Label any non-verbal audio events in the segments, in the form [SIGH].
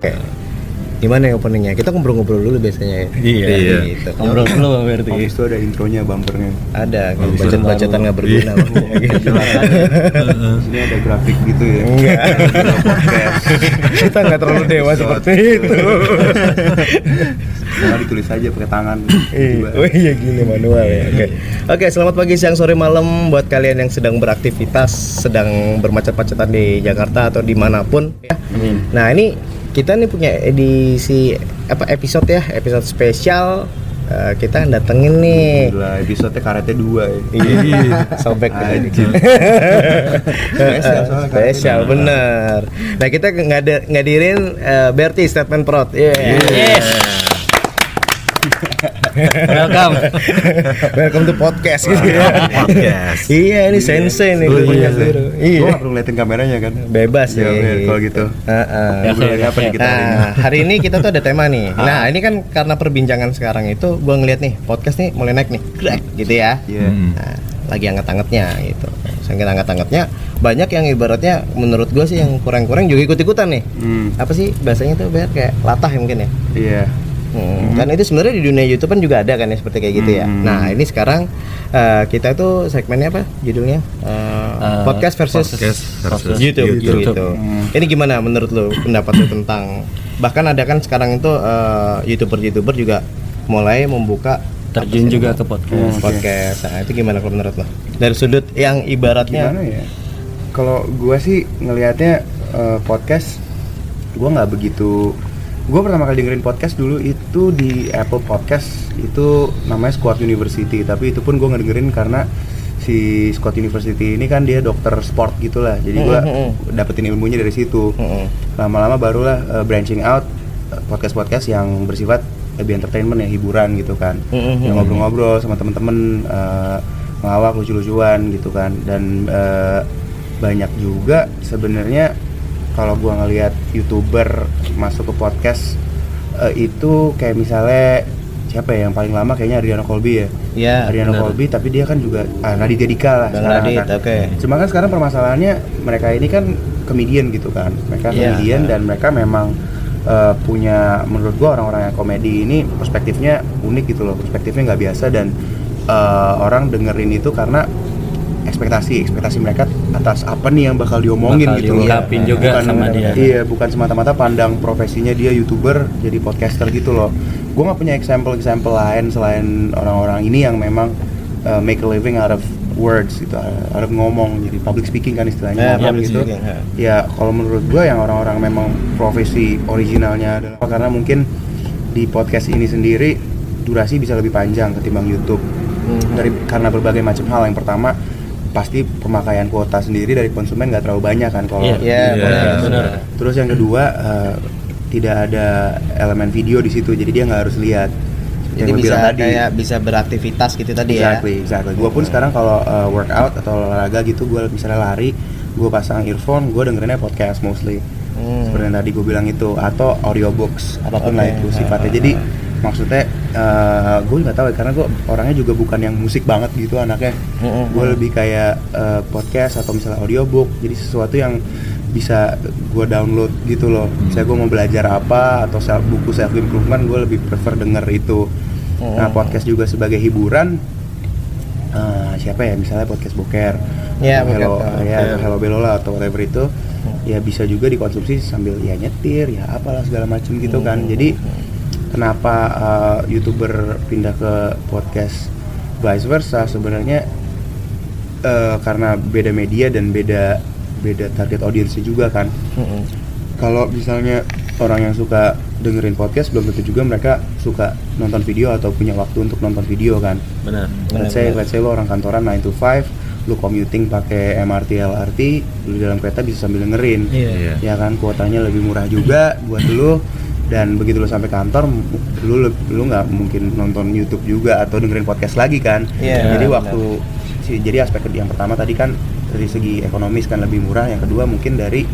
Oke. Gimana ya openingnya? Kita ngobrol-ngobrol dulu biasanya ya. Iya. Iya. Gitu. Ngobrol dulu Bang Berti. Habis itu ada intronya bumpernya. Ada, Oh, bacot-bacotan baru. nggak berguna. Bang. Gitu. Di sini ada grafik gitu ya. Enggak. [LAUGHS] Kita nggak terlalu dewa seperti itu. Malah ditulis aja pakai tangan. Iya. Oh iya gini manual ya. Oke. Oke, selamat pagi, siang, sore, malam buat kalian yang sedang beraktivitas, sedang bermacet-macetan di Jakarta atau di mana pun. Ya. Nah ini kita nih punya edisi apa episode ya, episode spesial. Eh, kita datengin nih. Gila, episode karetnya dua ya. Iya, [LAUGHS] sobek. Spesial, spesial bener. Nah kita ngada ngadirin eh, Berti Statement Prod. Yeah. Yes. Welcome. Welcome to podcast gitu [LAUGHS] ya. Podcast. iya ini sensei nih. Punya sih. guru. Gua Iya. perlu ngeliatin kameranya kan. Bebas Ya, nih. udah, kalau gitu. Heeh. Ya, mulai apa nih kita hari ini? Nah, hari ini kita tuh ada tema nih. Nah, ini kan karena perbincangan sekarang itu gua ngeliat nih podcast nih mulai naik nih. Grek gitu ya. Iya. Hmm. Nah, lagi anget-angetnya gitu. Saking anget-angetnya banyak yang ibaratnya menurut gue sih yang kurang-kurang juga ikut-ikutan nih. Hmm. Apa sih bahasanya tuh biar kayak latah ya mungkin ya. Iya. Hmm, Kan itu sebenarnya di dunia YouTube kan juga ada kan ya seperti kayak gitu ya. Hmm. Nah ini sekarang eh, kita itu segmennya apa judulnya Eh, Eh, podcast versus podcast versus YouTube, YouTube. gitu. Hmm. Ini gimana menurut lo pendapat lo tentang bahkan ada kan sekarang itu eh, youtuber-youtuber juga mulai membuka Terjun juga ke podcast. Oke. podcast. Nah, itu gimana kalau menurut lo? Dari sudut yang ibaratnya Gimana ya? Kalau gua sih ngelihatnya eh, podcast gua nggak begitu Gue pertama kali dengerin podcast dulu itu di Apple Podcast. Itu namanya Squad University tapi itu pun gue ngedengerin karena si Squad University ini kan dia dokter sport gitulah. Jadi gue dapetin ilmunya dari situ. Lama-lama barulah uh, branching out uh, podcast-podcast yang bersifat lebih entertainment ya hiburan gitu kan. Yang ngobrol-ngobrol sama temen-temen uh, ngelawak lucu-lucuan gitu kan. Dan uh, banyak juga sebenarnya kalau gua ngelihat youtuber masuk ke podcast uh, itu kayak misalnya siapa ya yang paling lama kayaknya Adriano Colby ya ya Adriano benar. Colby tapi dia kan juga ah, Raditya Dika lah Bang sekarang Radit, kan. oke. Cuma kan sekarang permasalahannya mereka ini kan komedian gitu kan. Mereka Iya. komedian dan mereka memang uh, punya menurut gua orang-orang yang komedi ini perspektifnya unik gitu loh. Perspektifnya nggak biasa dan uh, orang dengerin itu karena ekspektasi ekspektasi mereka atas apa nih yang bakal diomongin Bakal gitu loh. diungkapin juga sama dia. Iya, bukan semata-mata pandang profesinya dia youtuber jadi podcaster gitu loh. Gue nggak punya example-example lain selain orang-orang ini yang memang uh, make a living out of words gitu, out of ngomong jadi public speaking kan istilahnya Ya, ngomong gitu. speaking, ya. Ya kalau menurut gue yang orang-orang memang profesi originalnya adalah karena mungkin di podcast ini sendiri durasi bisa lebih panjang ketimbang YouTube Mhm. dari karena berbagai macam hal. Yang pertama pasti pemakaian kuota sendiri dari konsumen nggak terlalu banyak kan kalau Iya. Iya, podcast. benar. Terus yang kedua eh, tidak ada elemen video di situ, jadi dia nggak harus lihat. Jadi Yang bisa tadi. kayak bisa beraktivitas gitu tadi ya. Exactly, exactly. Gue pun sekarang kalau uh, workout atau olahraga gitu, gue misalnya lari, gue pasang earphone, gue dengerinnya podcast mostly. Hmm. Seperti yang tadi gue bilang itu, atau audiobooks, apa pun lah Oke. itu sifatnya. Jadi maksudnya gue nggak tahu ya, karena gue orangnya juga bukan yang musik banget gitu anaknya. Mm-mm. Gue lebih kayak uh, podcast atau misalnya audiobook. Jadi sesuatu yang bisa gue download gitu loh. Misalnya gue mau belajar apa atau self, buku self improvement, gue lebih prefer denger itu. Nah podcast juga sebagai hiburan eh, siapa ya misalnya podcast boker Ya, atau hello boker. ya atau hello belola atau whatever itu ya bisa juga dikonsumsi sambil ya nyetir ya apalah segala macam gitu kan jadi kenapa eh, youtuber pindah ke podcast vice versa sebenarnya eh, karena beda media dan beda beda target audiensnya juga kan Mm-mm. kalau misalnya orang yang suka dengerin podcast belum tentu juga mereka suka nonton video atau punya waktu untuk nonton video kan Benar. let's say let's say lo orang kantoran 9 to 5 lu commuting pakai MRT LRT lu di dalam kereta bisa sambil dengerin Iya. ya kan kuotanya lebih murah juga buat lu dan begitu lu sampai kantor lu lu nggak mungkin nonton YouTube juga atau dengerin podcast lagi kan? Iya, jadi waktu si- jadi aspek yang pertama tadi kan dari segi ekonomis kan lebih murah yang kedua mungkin dari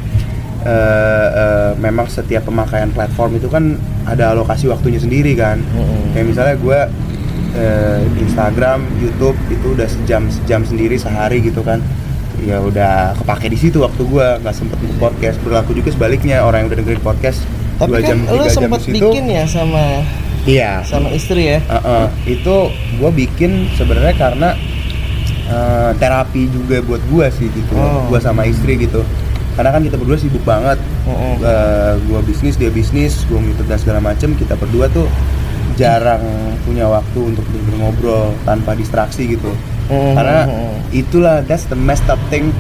eh, eh, memang setiap pemakaian platform itu kan ada alokasi waktunya sendiri kan? Mm-mm. kayak misalnya gue eh, Instagram, YouTube itu udah sejam sejam sendiri sehari gitu kan? Ya udah kepake di situ waktu gue nggak sempet podcast berlaku juga sebaliknya orang yang udah dengerin podcast Tapi dua kan jam jam sempat bikin ya sama iya sama istri ya. Uh-uh. itu gue bikin sebenarnya karena uh, terapi juga buat gue sih gitu Oh. gue sama istri gitu karena kan kita berdua sibuk banget Mm-mm. uh, gue bisnis dia bisnis gue ngikut dan segala macem kita berdua tuh jarang punya waktu untuk ngobrol tanpa distraksi gitu Mm-mm. karena itulah that's the messed up thing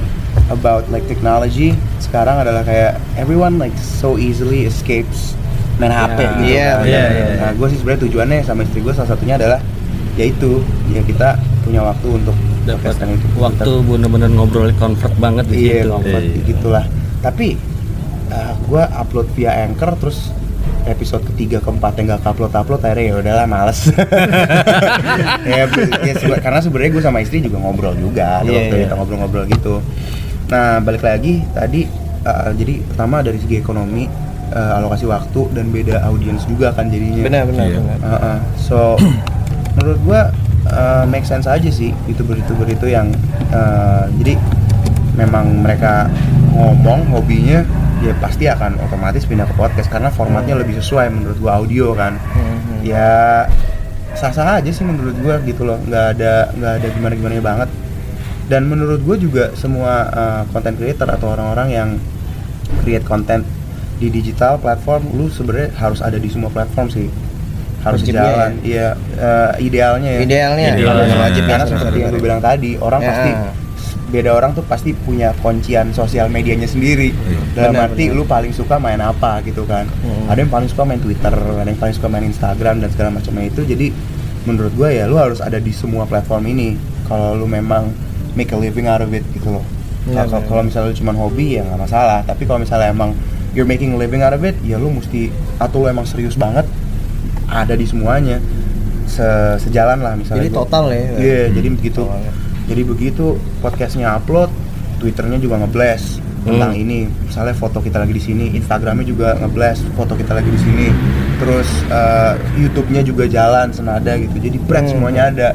about like technology sekarang adalah kayak everyone like so easily escapes main HP Ya, gitu iya, kan. iya, iya. Nah, gue sih sebenarnya tujuannya sama istri gue salah satunya adalah yaitu ya kita punya waktu untuk dapat itu. waktu bener-bener ngobrol comfort banget di iya situ comfort Iya. gitulah. Tapi gue upload via Anchor terus episode ketiga keempat yang gak upload upload akhirnya ya udahlah males [LAUGHS] ya, ya karena sebenarnya gue sama istri juga ngobrol juga ada Iya, waktu iya. kita ngobrol-ngobrol gitu nah balik lagi tadi uh, jadi pertama dari segi ekonomi uh, alokasi waktu dan beda audiens juga kan jadinya Benar benar Iya. benar. Uh-uh. So [CLEARS THROAT] menurut gua uh, make sense aja sih youtuber-youtuber itu yang uh, jadi memang mereka ngomong hobinya ya pasti akan otomatis pindah ke podcast karena formatnya lebih sesuai menurut gua audio kan. Mhm. Ya sah-sah aja sih menurut gua gitu loh nggak ada nggak ada gimana-gimana banget dan menurut gue juga semua uh, content creator atau orang-orang yang create content di digital platform lu sebenarnya harus ada di semua platform sih. Harus Wajibnya jalan. iya eh, idealnya ya. Idealnya, Idealnya. idealnya. Wajib ya, karena seperti yang gue bilang tadi orang Ya. pasti beda orang tuh pasti punya kuncian sosial medianya sendiri. Dalam Benar, arti benar. lu paling suka main apa gitu kan. Hmm. ada yang paling suka main Twitter ada yang paling suka main Instagram dan segala macamnya itu. Jadi menurut gue ya lu harus ada di semua platform ini. Kalau lu memang make a living out of it gitu loh Iya, Kalau- benar. kalau misalnya lu cuma hobi ya nggak masalah tapi kalau misalnya emang you're making a living out of it ya lu mesti atau lu emang serius banget ada di semuanya Se- sejalan lah misalnya Jadi gua- total ya. Iya, jadi begitu. Totalnya. Jadi begitu podcastnya upload, twitternya juga ngeblast tentang Hmm. ini. Misalnya foto kita lagi di sini, Instagramnya juga ngeblast foto kita lagi di sini. Terus eh, YouTube-nya juga jalan senada gitu. Jadi brand Hmm. semuanya ada.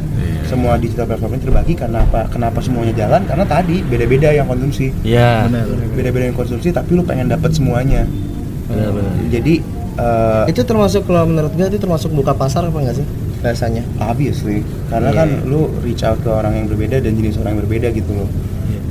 Semua digital platform ini terbagi karena apa? Kenapa semuanya jalan? Karena tadi beda-beda yang konsumsi. ya Beda-beda yang konsumsi, tapi lu pengen dapat semuanya. benar-benar Jadi eh, Itu termasuk kalau menurut gue itu termasuk buka pasar apa enggak sih? Rasanya. Obviously, karena Iya. kan lu reach out ke orang yang berbeda dan jenis orang yang berbeda gitu loh.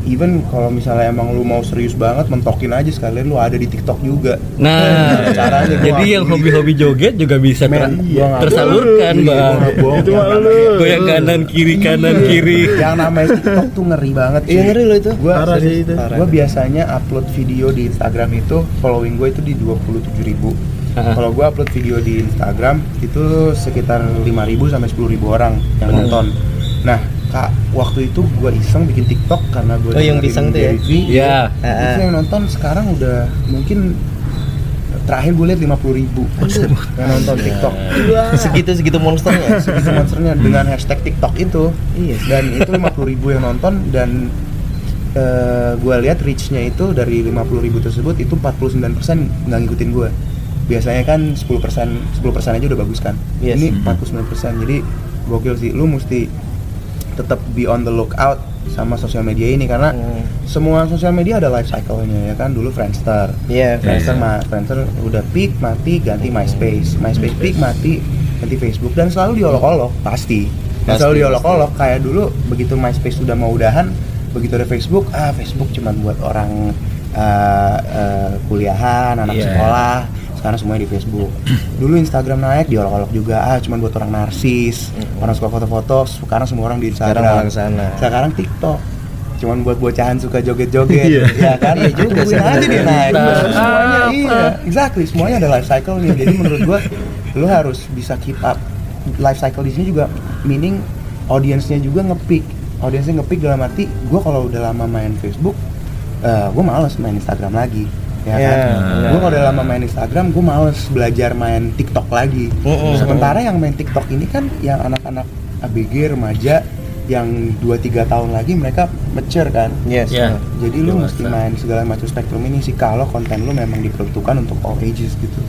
Even kalau misalnya emang lu mau serius banget mentokin aja sekalian lu ada di TikTok juga. nah [LAUGHS] Caranya gua jadi yang hobi-hobi joget juga bisa ter- Men, gua nggak tersalurkan bang gua. Itu Yang mah namanya- lu. goyang kanan kiri kanan Iya. kiri Yang namanya TikTok tuh ngeri banget Iya, ngeri loh itu. Gua Parah sih itu. Gue biasanya upload video di Instagram itu following gue itu di 27.000 ribu. Kalau gue upload video di Instagram itu sekitar 5.000 sampai 10.000 orang yang nonton. Nah, kak waktu itu gue iseng bikin TikTok karena gue Oh, yang iseng tuh ya? Iya. Ah, Itu yang nonton sekarang udah mungkin terakhir gue lihat 50.000 ribu yang nonton TikTok. [LAUGHS] Segitu segitu monsternya. Segitu monsternya dengan hashtag TikTok itu. Iya. Dan itu 50.000 ribu yang nonton dan eh gue lihat reach-nya itu dari 50.000 ribu tersebut itu 49% nggak ngikutin gue. Biasanya kan 10% 10% aja udah bagus kan. Yes. Ini 49%. Jadi gokil sih. Lu mesti tetap be on the lookout sama sosial media ini karena Hmm. semua sosial media ada life cycle-nya ya kan. Dulu Friendster. Iya, Friendster, Iya. ma- Friendster udah peak mati ganti MySpace. MySpace peak mati ganti Facebook dan selalu diolok-olok pasti. Dan Pasti, selalu diolok-olok kayak dulu begitu MySpace sudah mau udahan, begitu ada Facebook, ah Facebook cuma buat orang uh, uh, kuliahan, anak Iya. sekolah. Sekarang semuanya di Facebook. Dulu Instagram naik diolok-olok juga, ah cuma buat orang narsis, orang suka foto-foto. Sekarang semua orang di Sekarang Instagram. ke sana. Sekarang TikTok cuman buat bocahan suka joget-joget Iya. ya kan Iya juga Tungguin sih. aja dia naik Nah, semuanya apa? iya exactly semuanya ada life cycle nih jadi menurut gua lu harus bisa keep up life cycle di sini juga meaning audiensnya juga ngepick audiensnya ngepick dalam arti gua kalau udah lama main Facebook eh gue males main Instagram lagi ya Iya, kan benar. gue kalau udah lama main Instagram gue males belajar main TikTok lagi Mm-mm. sementara yang main TikTok ini kan yang anak-anak ABG remaja yang 2-3 tahun lagi mereka mature kan Yes. Ya. jadi lu Dewasa. mesti main segala macam spektrum ini sih kalau konten lu memang diperuntukkan untuk all ages gitu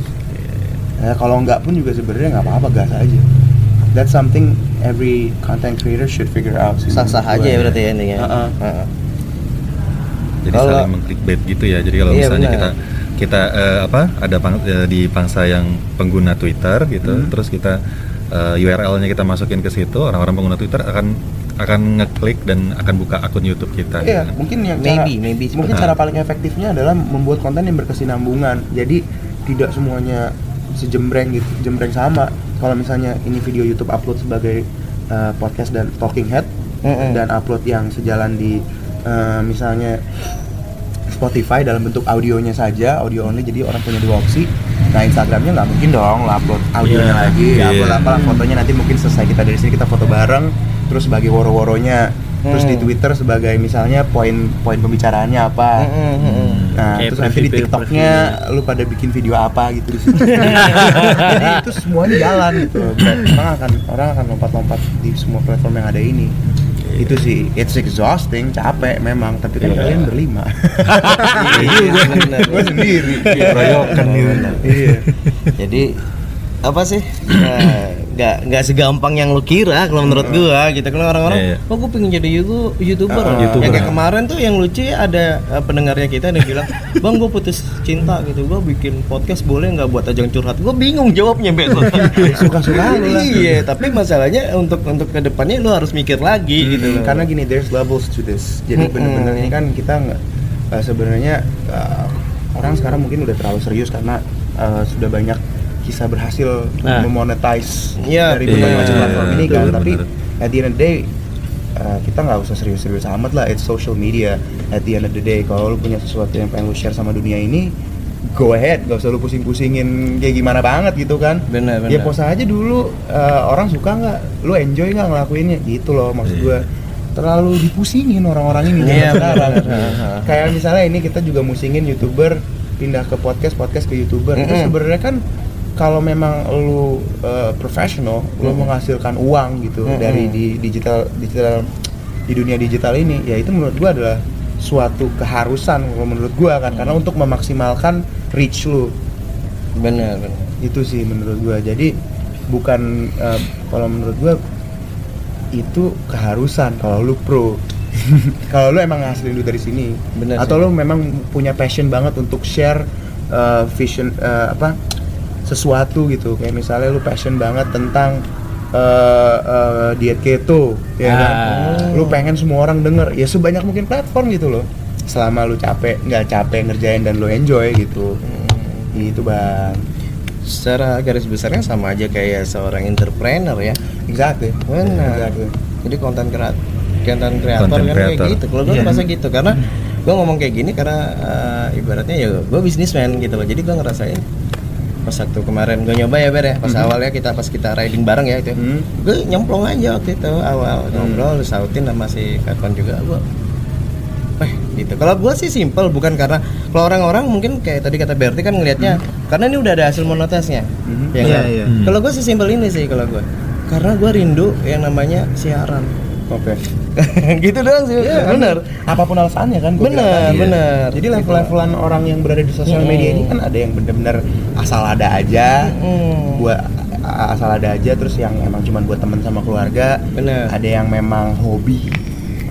ya kalau nggak pun juga sebenarnya nggak apa-apa gas aja that's something every content creator should figure out Sah-sah aja ya berarti ya intinya. Uh-uh. Heeh. Jadi Kalau- saling mengklikbait gitu ya. Jadi kalau Iya, misalnya benar. kita kita eh, apa ada pang- eh, di pangsa yang pengguna Twitter gitu, terus kita eh, URL-nya kita masukin ke situ, orang-orang pengguna Twitter akan akan ngeklik dan akan buka akun YouTube kita. Iya, gitu. mungkin yang Maybe, cara, maybe mungkin seperti- cara paling efektifnya adalah membuat konten yang berkesinambungan. Jadi tidak semuanya sejembreng gitu, jembreng sama. Kalau misalnya ini video YouTube upload sebagai uh, podcast dan talking head Mm-mm. dan upload yang sejalan di uh, misalnya Spotify dalam bentuk audionya saja, audio only jadi orang punya dua opsi. Nah Instagramnya nggak mungkin dong lah upload audionya Iya, lagi, iya. upload apalah fotonya nanti mungkin selesai kita dari sini kita foto bareng, terus sebagai woro-woronya, terus di Hmm. Twitter sebagai misalnya poin-poin pembicaraannya apa. Mm-mm, mm-mm. Nah, Kayak terus nanti di TikToknya lu pada bikin video apa gitu di situ. [LAUGHS] Jadi itu semuanya jalan gitu. Dan orang akan orang akan lompat-lompat di semua platform yang ada ini. Itu sih, it's exhausting, capek memang, tapi kan Iya. kalian berlima. [LAUGHS] Iya, benar. Gue sendiri. Keroyokan gitu. Iya. Jadi apa sih Nah, [CLEARS THROAT] nggak nggak segampang yang lu kira kalau menurut gua gitu kalau orang-orang Iya, oh iya. gua pengen jadi you- youtuber Ah, YouTuber. yang kayak kemarin tuh yang lucu ya ada eh, pendengarnya kita yang bilang bang gua putus cinta gitu gua bikin podcast boleh nggak buat ajang curhat gua bingung jawabnya besok [LAUGHS] Suka-suka lu lah. iya tapi masalahnya untuk untuk ke depannya lu harus mikir lagi gitu loh. Karena gini, there's levels to this. Jadi Mm-mm. bener-bener ini kan kita nggak eh, sebenarnya eh, orang sekarang mungkin udah terlalu serius karena eh, sudah banyak kisah berhasil Nah. memonetize Iya, dari berbagai iya, macam platform ini kan. bener, Tapi bener. at the end of the day eh, kita nggak usah serius-serius amat lah. It's social media. At the end of the day, kalau lu punya sesuatu yang pengen lu share sama dunia ini, go ahead. Gak usah lu pusing-pusingin kayak gimana banget gitu kan. Bener, Ya bener. post aja dulu. eh, orang suka nggak? Lu enjoy nggak ngelakuinnya? Gitu loh maksud Iya. gua terlalu dipusingin orang-orang ini Iya, zaman sekarang. benar. Kayak misalnya ini kita juga musingin youtuber pindah ke podcast, podcast ke youtuber. Itu Mm-mm. sebenarnya kan kalau memang lu uh, profesional, lu menghasilkan uang gitu Mm-mm. dari di digital digital di dunia digital ini, ya itu menurut gua adalah suatu keharusan kalau menurut gua kan. Karena untuk memaksimalkan reach lu. Bener bener itu sih menurut gua. Jadi bukan eh, kalau menurut gua itu keharusan kalau lu pro. [LAUGHS] Kalau lu emang ngasilin duit dari sini Bener atau sih. lu memang punya passion banget untuk share eh, vision eh, apa sesuatu gitu. Kayak misalnya lu passion banget tentang eh, eh, diet keto ya kan? Ah. lu pengen semua orang denger. Ya sebanyak mungkin platform gitu loh. Selama lu capek nggak capek ngerjain dan lu enjoy gitu. Itu bang. Secara garis besarnya sama aja kayak seorang entrepreneur ya. Exactly. Benar. exactly. Jadi konten kreator konten kreator kan kayak gitu. Kalau gue Iya. ngerasa gitu. Karena gue ngomong kayak gini karena eh, ibaratnya ya gue bisnismen gitu loh. Jadi gue ngerasain pas waktu kemarin gue nyoba ya ber ya pas awalnya kita pas kita riding bareng ya itu Hmm. gue nyemplung aja waktu itu awal ngobrol sautin sama si Karton juga gue eh gitu kalau gue sih simple bukan karena kalau orang-orang mungkin kayak tadi kata Berti kan ngelihatnya karena ini udah ada hasil monetasnya Mhm. ya Iya, kan? iya. Hmm. kalau gue sih simple ini sih kalau gue karena gue rindu yang namanya siaran oke [LAUGHS] gitu doang sih Iya, kan? bener apa pun alasannya kan Bener, tadi. bener. jadi level-levelan orang yang berada di sosial Mm-mm. media ini kan ada yang bener-bener asal ada aja Hmm. buat asal ada aja terus yang emang cuman buat temen sama keluarga Bener. ada yang memang hobi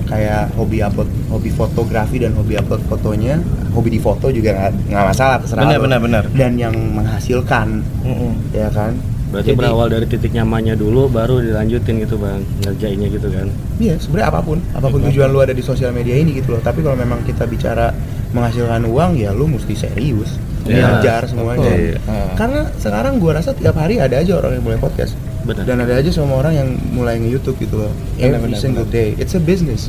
kayak hobi upload hobi fotografi dan hobi upload fotonya hobi di foto juga nggak masalah terserah Bener, bener, bener. dan yang menghasilkan Mm-mm. ya kan Berarti Jadi- berawal dari titik nyamannya dulu baru dilanjutin gitu bang ngerjainnya gitu kan. Iya, sebenarnya apa pun, apa pun tujuan lu ada di sosial media ini gitu loh. Tapi kalau memang kita bicara menghasilkan uang, ya lu mesti serius, Iya. belajar semuanya. Betul. Ah. Karena sekarang gua rasa tiap hari ada aja orang yang mulai podcast. Benar. Dan ada aja semua orang yang mulai nge-YouTube gitu loh. Benar, Every benar, single benar. day. It's a business.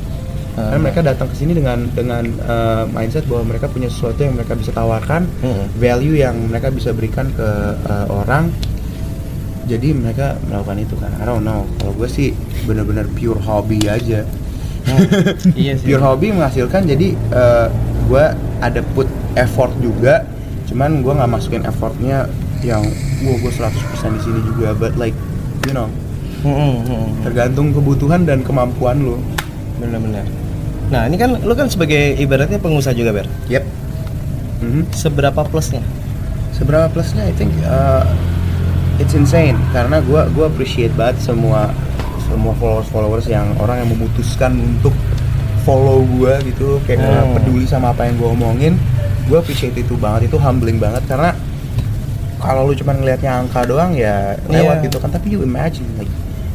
Karena mereka datang ke sini dengan dengan uh, mindset bahwa mereka punya sesuatu yang mereka bisa tawarkan, Mm-mm. value yang mereka bisa berikan ke uh, orang. Jadi mereka melakukan itu kan. I don't know. Kalau gue sih bener-bener pure hobby aja. [LAUGHS] iya sih Pure hobby menghasilkan jadi uh, gue ada put effort juga. Cuman gue nggak masukin effortnya yang wow gue 100% di sini juga. But like you know tergantung kebutuhan dan kemampuan lo. bener-bener nah ini kan lu kan sebagai ibaratnya pengusaha juga ber Yep. Mhm. seberapa plusnya Seberapa plusnya? I think uh, it's insane. Karena gua gua appreciate banget semua semua followers followers yang orang yang memutuskan untuk follow gua gitu. Kayak Hmm. peduli sama apa yang gua omongin. Gue appreciate itu banget. Itu humbling banget. Karena kalau lu cuma ngelihatnya angka doang ya lewat Iya. gitu kan. Tapi you imagine like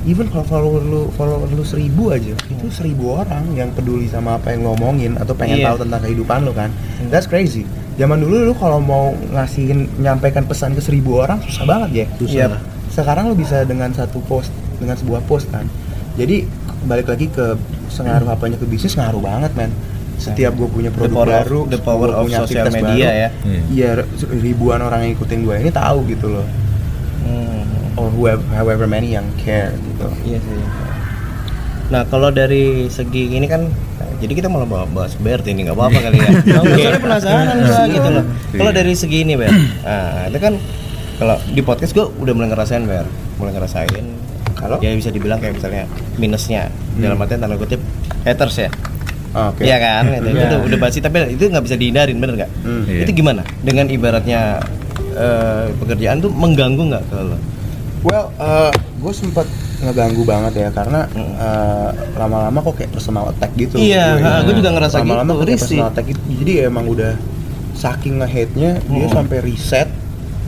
even kalau follower lu follower lu seribu aja itu seribu orang yang peduli sama apa yang lo omongin atau pengen Iya. tahu tentang kehidupan lu kan that's crazy zaman dulu lu kalau mau ngasihin menyampaikan pesan ke seribu orang susah banget ya Susah. Yap. sekarang lu bisa dengan satu post dengan sebuah post kan jadi balik lagi ke sengaruh apanya ke bisnis ngaruh banget men setiap gue punya The produk of- baru the power gua of punya social aktivitas media baru, ya. Iya. Iya, ribuan orang yang ikutin gue ini tahu gitu loh. Hmm. Or whoever, however many yang care gitu. Iya sih. Nah kalau dari segi ini kan, jadi kita malah bahas, bahas BRT ini nggak apa-apa kali ya. [LAUGHS] Soalnya penasaran gua gitu loh. Kalau dari segi ini Ber, nah itu kan kalau di podcast gua udah mulai ngerasain Ber, mulai ngerasain. Kalau? ya bisa dibilang kayak misalnya minusnya dalam artian tanda kutip haters ya. Oke. Iya kan, itu, itu udah- udah pasti tapi itu nggak bisa dihindarin bener nggak? Hmm. Iya. Itu gimana? Dengan ibaratnya eh, pekerjaan tuh mengganggu nggak ke Well, gue sempat ngeganggu banget ya karena eh, lama-lama kok kayak personal attack gitu. Iya, Gue, ya. gue juga ngerasa lama-lama gitu, kok kayak risih. personal attack gitu. Jadi emang udah saking nge-hate-nya dia Hmm. sampai reset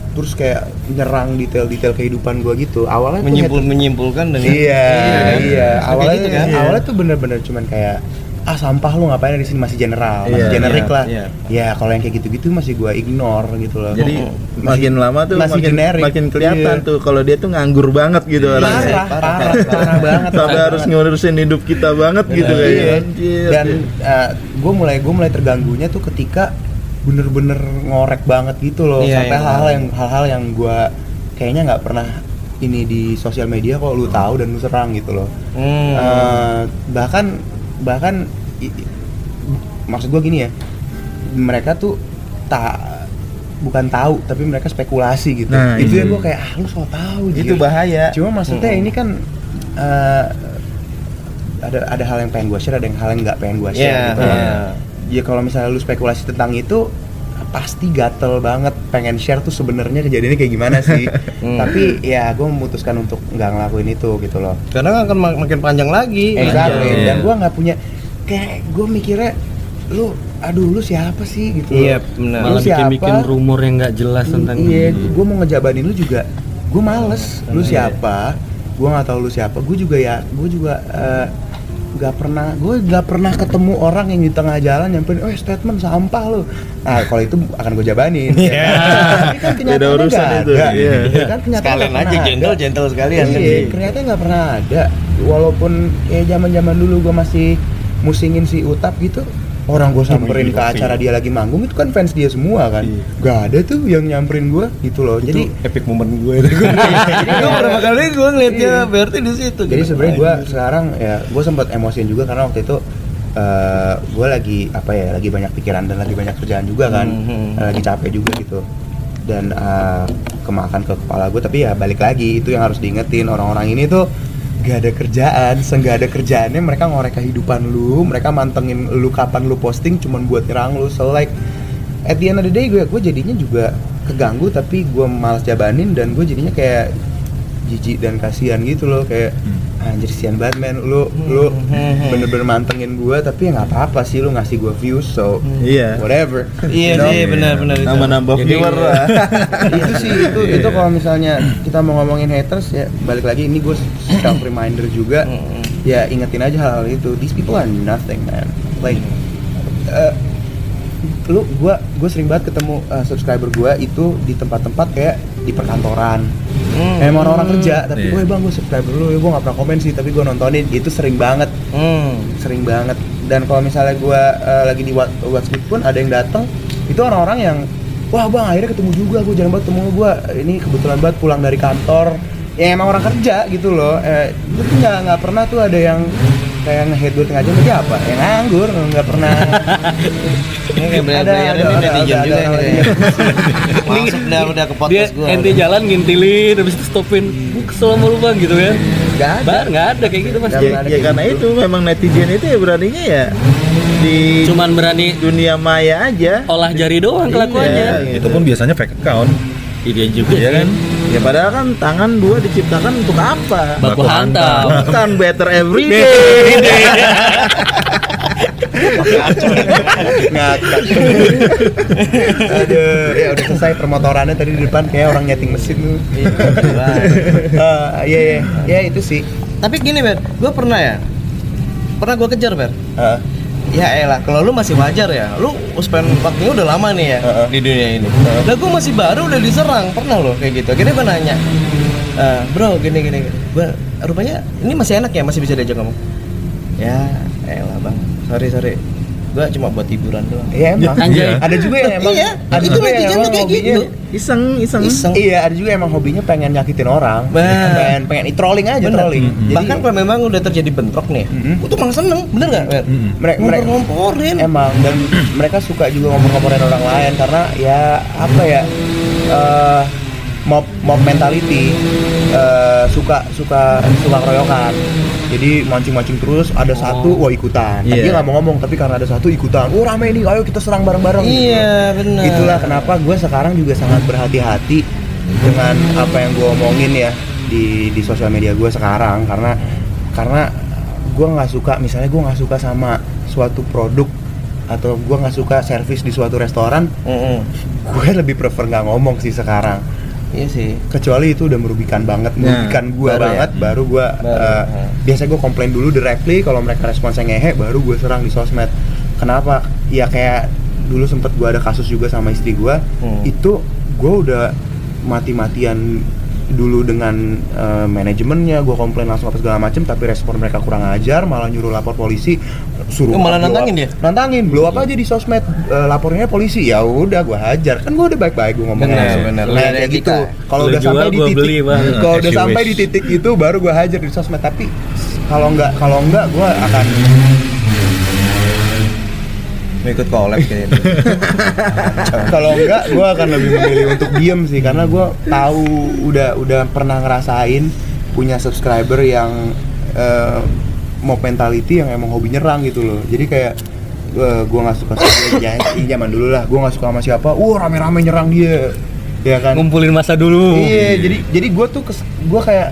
terus kayak nyerang detail-detail kehidupan gue gitu. Awalnya Menyimpul menyimpulkan dengan Iya, kan? iya. Kayak Awalnya gitu kan? awalnya tuh bener-bener cuman kayak ah sampah lu ngapain di sini masih general, masih Iya, generik iya, lah. iya. Ya kalau yang kayak gitu-gitu masih gua ignore gitu loh. Jadi Masih- makin lama tuh masih makin generik. makin kelihatan Iya. tuh kalau dia tuh nganggur banget gitu orangnya. parah, Parah, parah, parah, banget. Sampai parah harus ngurusin hidup kita banget gitu Iya. kayaknya. Anjir. Dan gue mulai gue mulai terganggunya tuh ketika bener-bener ngorek banget gitu loh Iya, sampai iya. hal-hal yang hal-hal yang gue kayaknya nggak pernah ini di sosial media kok lu tahu dan lu serang gitu loh Hmm. Eh, bahkan bahkan i- i- maksud gue gini ya mereka tuh tak bukan tahu tapi mereka spekulasi gitu Nah, itu iya. yang gue kayak ah lu so tahu itu Jir." bahaya. cuma maksudnya Mm-mm. ini kan eh, ada ada hal yang pengen gue share ada yang hal yang nggak pengen gue share Iya, gitu iya. ya kalau misalnya lu spekulasi tentang itu pasti gatel banget pengen share tuh sebenarnya kejadiannya kayak gimana sih [LAUGHS] Hmm. tapi ya gue memutuskan untuk nggak ngelakuin itu gitu loh Karena akan mak- makin panjang lagi. Exactly. Iya. Dan gue nggak punya kayak gue mikirnya lu aduh lu siapa sih gitu. Iya, benar. Lu malah bikin bikin siapa? rumor yang nggak jelas tentang Iya, gue mau ngejabanin lu juga. Gue males. Lu Iya. siapa? Gue nggak tahu lu siapa. Gue juga ya, gue juga eh, nggak pernah, gue nggak pernah ketemu orang yang di tengah jalan nyamperin, oh statement sampah lu. Nah kalau itu akan gue jabanin. Iya. Tapi kan kenyataannya urusan nggak itu, ada. iya. Ya kan kenyataannya Sekalian aja gentle, ada. gentle sekalian kan. Iya, ternyata nggak pernah ada. Walaupun kayak zaman zaman dulu gue masih musingin si Utap gitu, orang gue samperin ke acara dia lagi manggung itu kan fans dia semua kan. Gak ada tuh yang nyamperin gue gitu loh. Jadi epic moment gue itu. Jadi gue berapa kali gue ngeliatnya berarti di situ. jadi sebenarnya gue sekarang ya gue sempat emosian juga karena waktu itu eh gue lagi apa ya lagi banyak pikiran dan lagi banyak kerjaan juga kan Mhm. Eh, lagi capek juga gitu dan eh, kemakan ke kepala gue tapi ya balik lagi itu yang harus diingetin orang-orang ini tuh gak ada kerjaan seenggak ada kerjaannya mereka ngorek kehidupan lu mereka mantengin lu kapan lu posting cuman buat nyerang lu so like at the end of the day gue gue jadinya juga keganggu tapi gue malas jabanin dan gue jadinya kayak jijik dan kasihan gitu loh kayak anjir sian banget men lu lu Hmm. bener-bener mantengin gue tapi ya nggak apa-apa sih lu ngasih gue views so Iya. whatever Iya You know? sih, benar-benar itu. Nambah-nambah viewer lah. [LAUGHS] itu sih itu Iya. itu kalau misalnya kita mau ngomongin haters ya balik lagi ini gue self reminder juga ya ingetin aja hal-hal itu these people are nothing man like eh, lu gua gue sering banget ketemu eh, subscriber gua itu di tempat-tempat kayak di perkantoran Hmm. emang orang-orang kerja tapi gue bang gue subscriber lu gue gak pernah komen sih tapi gue nontonin. Itu sering banget. Hmm. sering banget. Dan kalau misalnya gue lagi di What- WhatsApp pun ada yang datang itu orang-orang yang wah bang akhirnya ketemu juga. Gue jarang banget ketemu gue ini kebetulan banget pulang dari kantor. Ya emang orang kerja gitu loh. Eh, itu nggak nggak pernah tuh ada yang kayak nge-hate gue tengah jam aja apa yang nganggur nggak pernah [LAUGHS] Ini kayak Ada- bayar-bayaran ada- ada- netizen ada- juga [LAUGHS] Masuk udah udah ke dia podcast gue. ente jalan ngintilin habis itu stopin kesel sama lu bang gitu kan nggak ada Bar, nggak ada kayak gitu mas ya, ada ya karena gitu. itu memang netizen itu ya beraninya ya di cuman berani dunia maya aja. olah jari doang kelakuannya Iya, Itu pun biasanya fake account. Iya juga Iya sih. kan? Ya padahal kan tangan dua diciptakan untuk apa? baku Baku hantam. Bukan better every day. ngakak aduh. Ya udah selesai permotorannya tadi di depan kayak orang nyeting mesin tuh. Eh, iya iya. Ya itu sih. Tapi gini Ber, gue pernah ya? Pernah gue kejar Ber? Eh, Ya elah, kalau lu masih wajar ya Lu spend waktunya udah lama nih ya Heeh. Di dunia ini. Lah gue masih baru udah diserang. Pernah loh kayak gitu. Akhirnya gue nanya "Eh, Bro gini gini, gini. Gua, Rupanya ini masih enak ya? Masih bisa diajak ngomong? Ya elah bang. Sorry sorry Gue cuma buat hiburan doang Iya emang. [LAUGHS] Anjay. Ada juga yang emang. Iya, ada itu juga yang netizen emang tuh kayak hobinya. gitu Iseng, iseng. Iseng Iya, ada juga emang hobinya pengen nyakitin orang. Bah. Pengen pengen trolling aja Bener. trolling. Jadi, Bahkan kalau memang udah terjadi bentrok nih Mm-mm. Gue tuh malah seneng, bener gak Ber? Mm-mm. mereka mereka Ngompor-ngomporin emang dan mereka suka juga ngompor-ngomporin orang lain karena ya apa ya eh mob mob mentality eh, suka suka suka keroyokan. Jadi mancing-mancing terus ada satu wah ikutan. Iya. dia nggak mau ngomong tapi karena ada satu ikutan. Oh rame nih ayo kita serang bareng-bareng. Gitu. Iya bener itulah kenapa gue sekarang juga sangat berhati-hati dengan apa yang gue omongin ya di di sosial media gue sekarang. Karena karena gue nggak suka misalnya gue nggak suka sama suatu produk atau gue nggak suka servis di suatu restoran Mm-mm. gue lebih prefer nggak ngomong sih sekarang Iya sih kecuali itu udah merugikan banget Nah, merugikan gue baru ya? banget baru gue Baru, ya. biasanya gue komplain dulu directly kalau mereka responsnya ngehe baru gue serang di sosmed kenapa ya kayak dulu sempet gue ada kasus juga sama istri gue Hmm. itu gue udah mati-matian dulu dengan eh, manajemennya gue komplain langsung apa segala macem tapi respon mereka kurang ajar malah nyuruh lapor polisi suruh Oh, malah nantangin dia? nantangin blow up aja di sosmed Eh, lapornya polisi ya udah gue hajar kan gue udah baik-baik gue ngomongnya Bener, langsung. bener. Nah, kayak gitu etika. kalau udah sampai di titik kalau udah sampai di titik itu baru gue hajar di sosmed tapi kalau nggak kalau nggak gue akan Mau ikut collab kayaknya [LAUGHS] kalau enggak gue akan lebih memilih untuk diem sih karena gue tahu udah udah pernah ngerasain punya subscriber yang eh, mau mentality yang emang hobi nyerang gitu loh. Jadi kayak gue nggak suka sama dia. Ya, zaman dulu lah. Gue nggak suka sama siapa. Wah rame-rame nyerang dia. Ya kan? Ngumpulin masa dulu. Iya, jadi jadi gue tuh gue kayak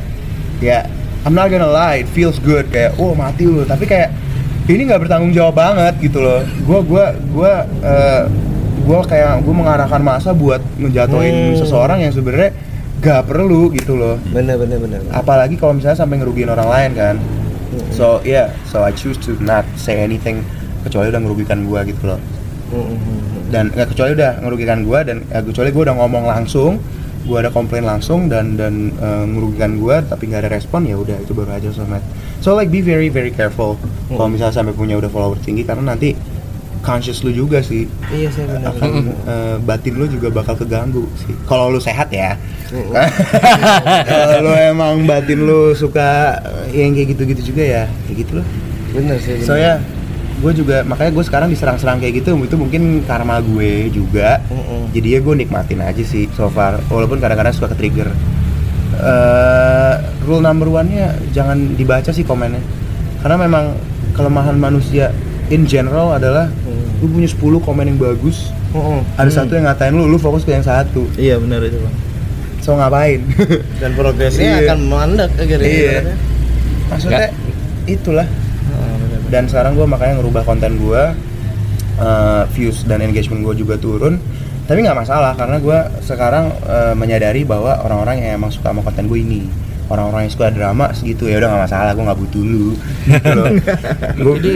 ya I'm not gonna lie, it feels good. Kayak oh mati lu, tapi kayak ini nggak bertanggung jawab banget gitu loh. Gue gue gue eh, gue kayak gue mengarahkan masa buat ngejatuhin Hmm. seseorang yang sebenarnya gak perlu gitu loh. Bener bener bener Apalagi kalau misalnya sampai ngerugiin orang lain kan. So yeah, so I choose to not say anything kecuali udah ngerugikan gue gitu loh Mm-mm. dan nggak kecuali udah ngerugikan gue dan ya, kecuali gue udah ngomong langsung gue ada komplain langsung dan dan eh, merugikan gue tapi nggak ada respon ya udah itu baru aja sosmed so like be very very careful kalau misalnya sampai punya udah follower tinggi karena nanti conscious lu juga sih. Iya sih bener akan eh, batin lu juga bakal keganggu sih. Kalau lu sehat ya. [LAUGHS] Kalau lu emang batin lu suka yang kayak gitu-gitu juga ya kayak gitu loh Bener sih bener. So ya, gue juga makanya gue sekarang diserang-serang kayak gitu itu mungkin karma gue juga. Mm-mm. Jadi ya gue nikmatin aja sih so far. Walaupun kadang-kadang suka ke trigger. Eh, rule number one-nya jangan dibaca sih komennya. Karena memang kelemahan manusia in general adalah Hmm. lu punya 10 komen yang bagus, Mm-mm. ada satu yang ngatain lu, lu fokus ke yang satu. Iya benar itu bang. So ngapain? [LAUGHS] Dan progresnya Iya. akan mandek akhirnya Iya. Maksudnya itulah Ah, bener, bener. Dan sekarang gue makanya ngerubah konten gue uh, views dan engagement gue juga turun tapi nggak masalah karena gue sekarang uh, menyadari bahwa orang-orang yang emang suka sama konten gue ini orang-orang yang suka drama segitu ya udah nggak masalah gue nggak butuh lu gitu [LAUGHS] Gua- Jadi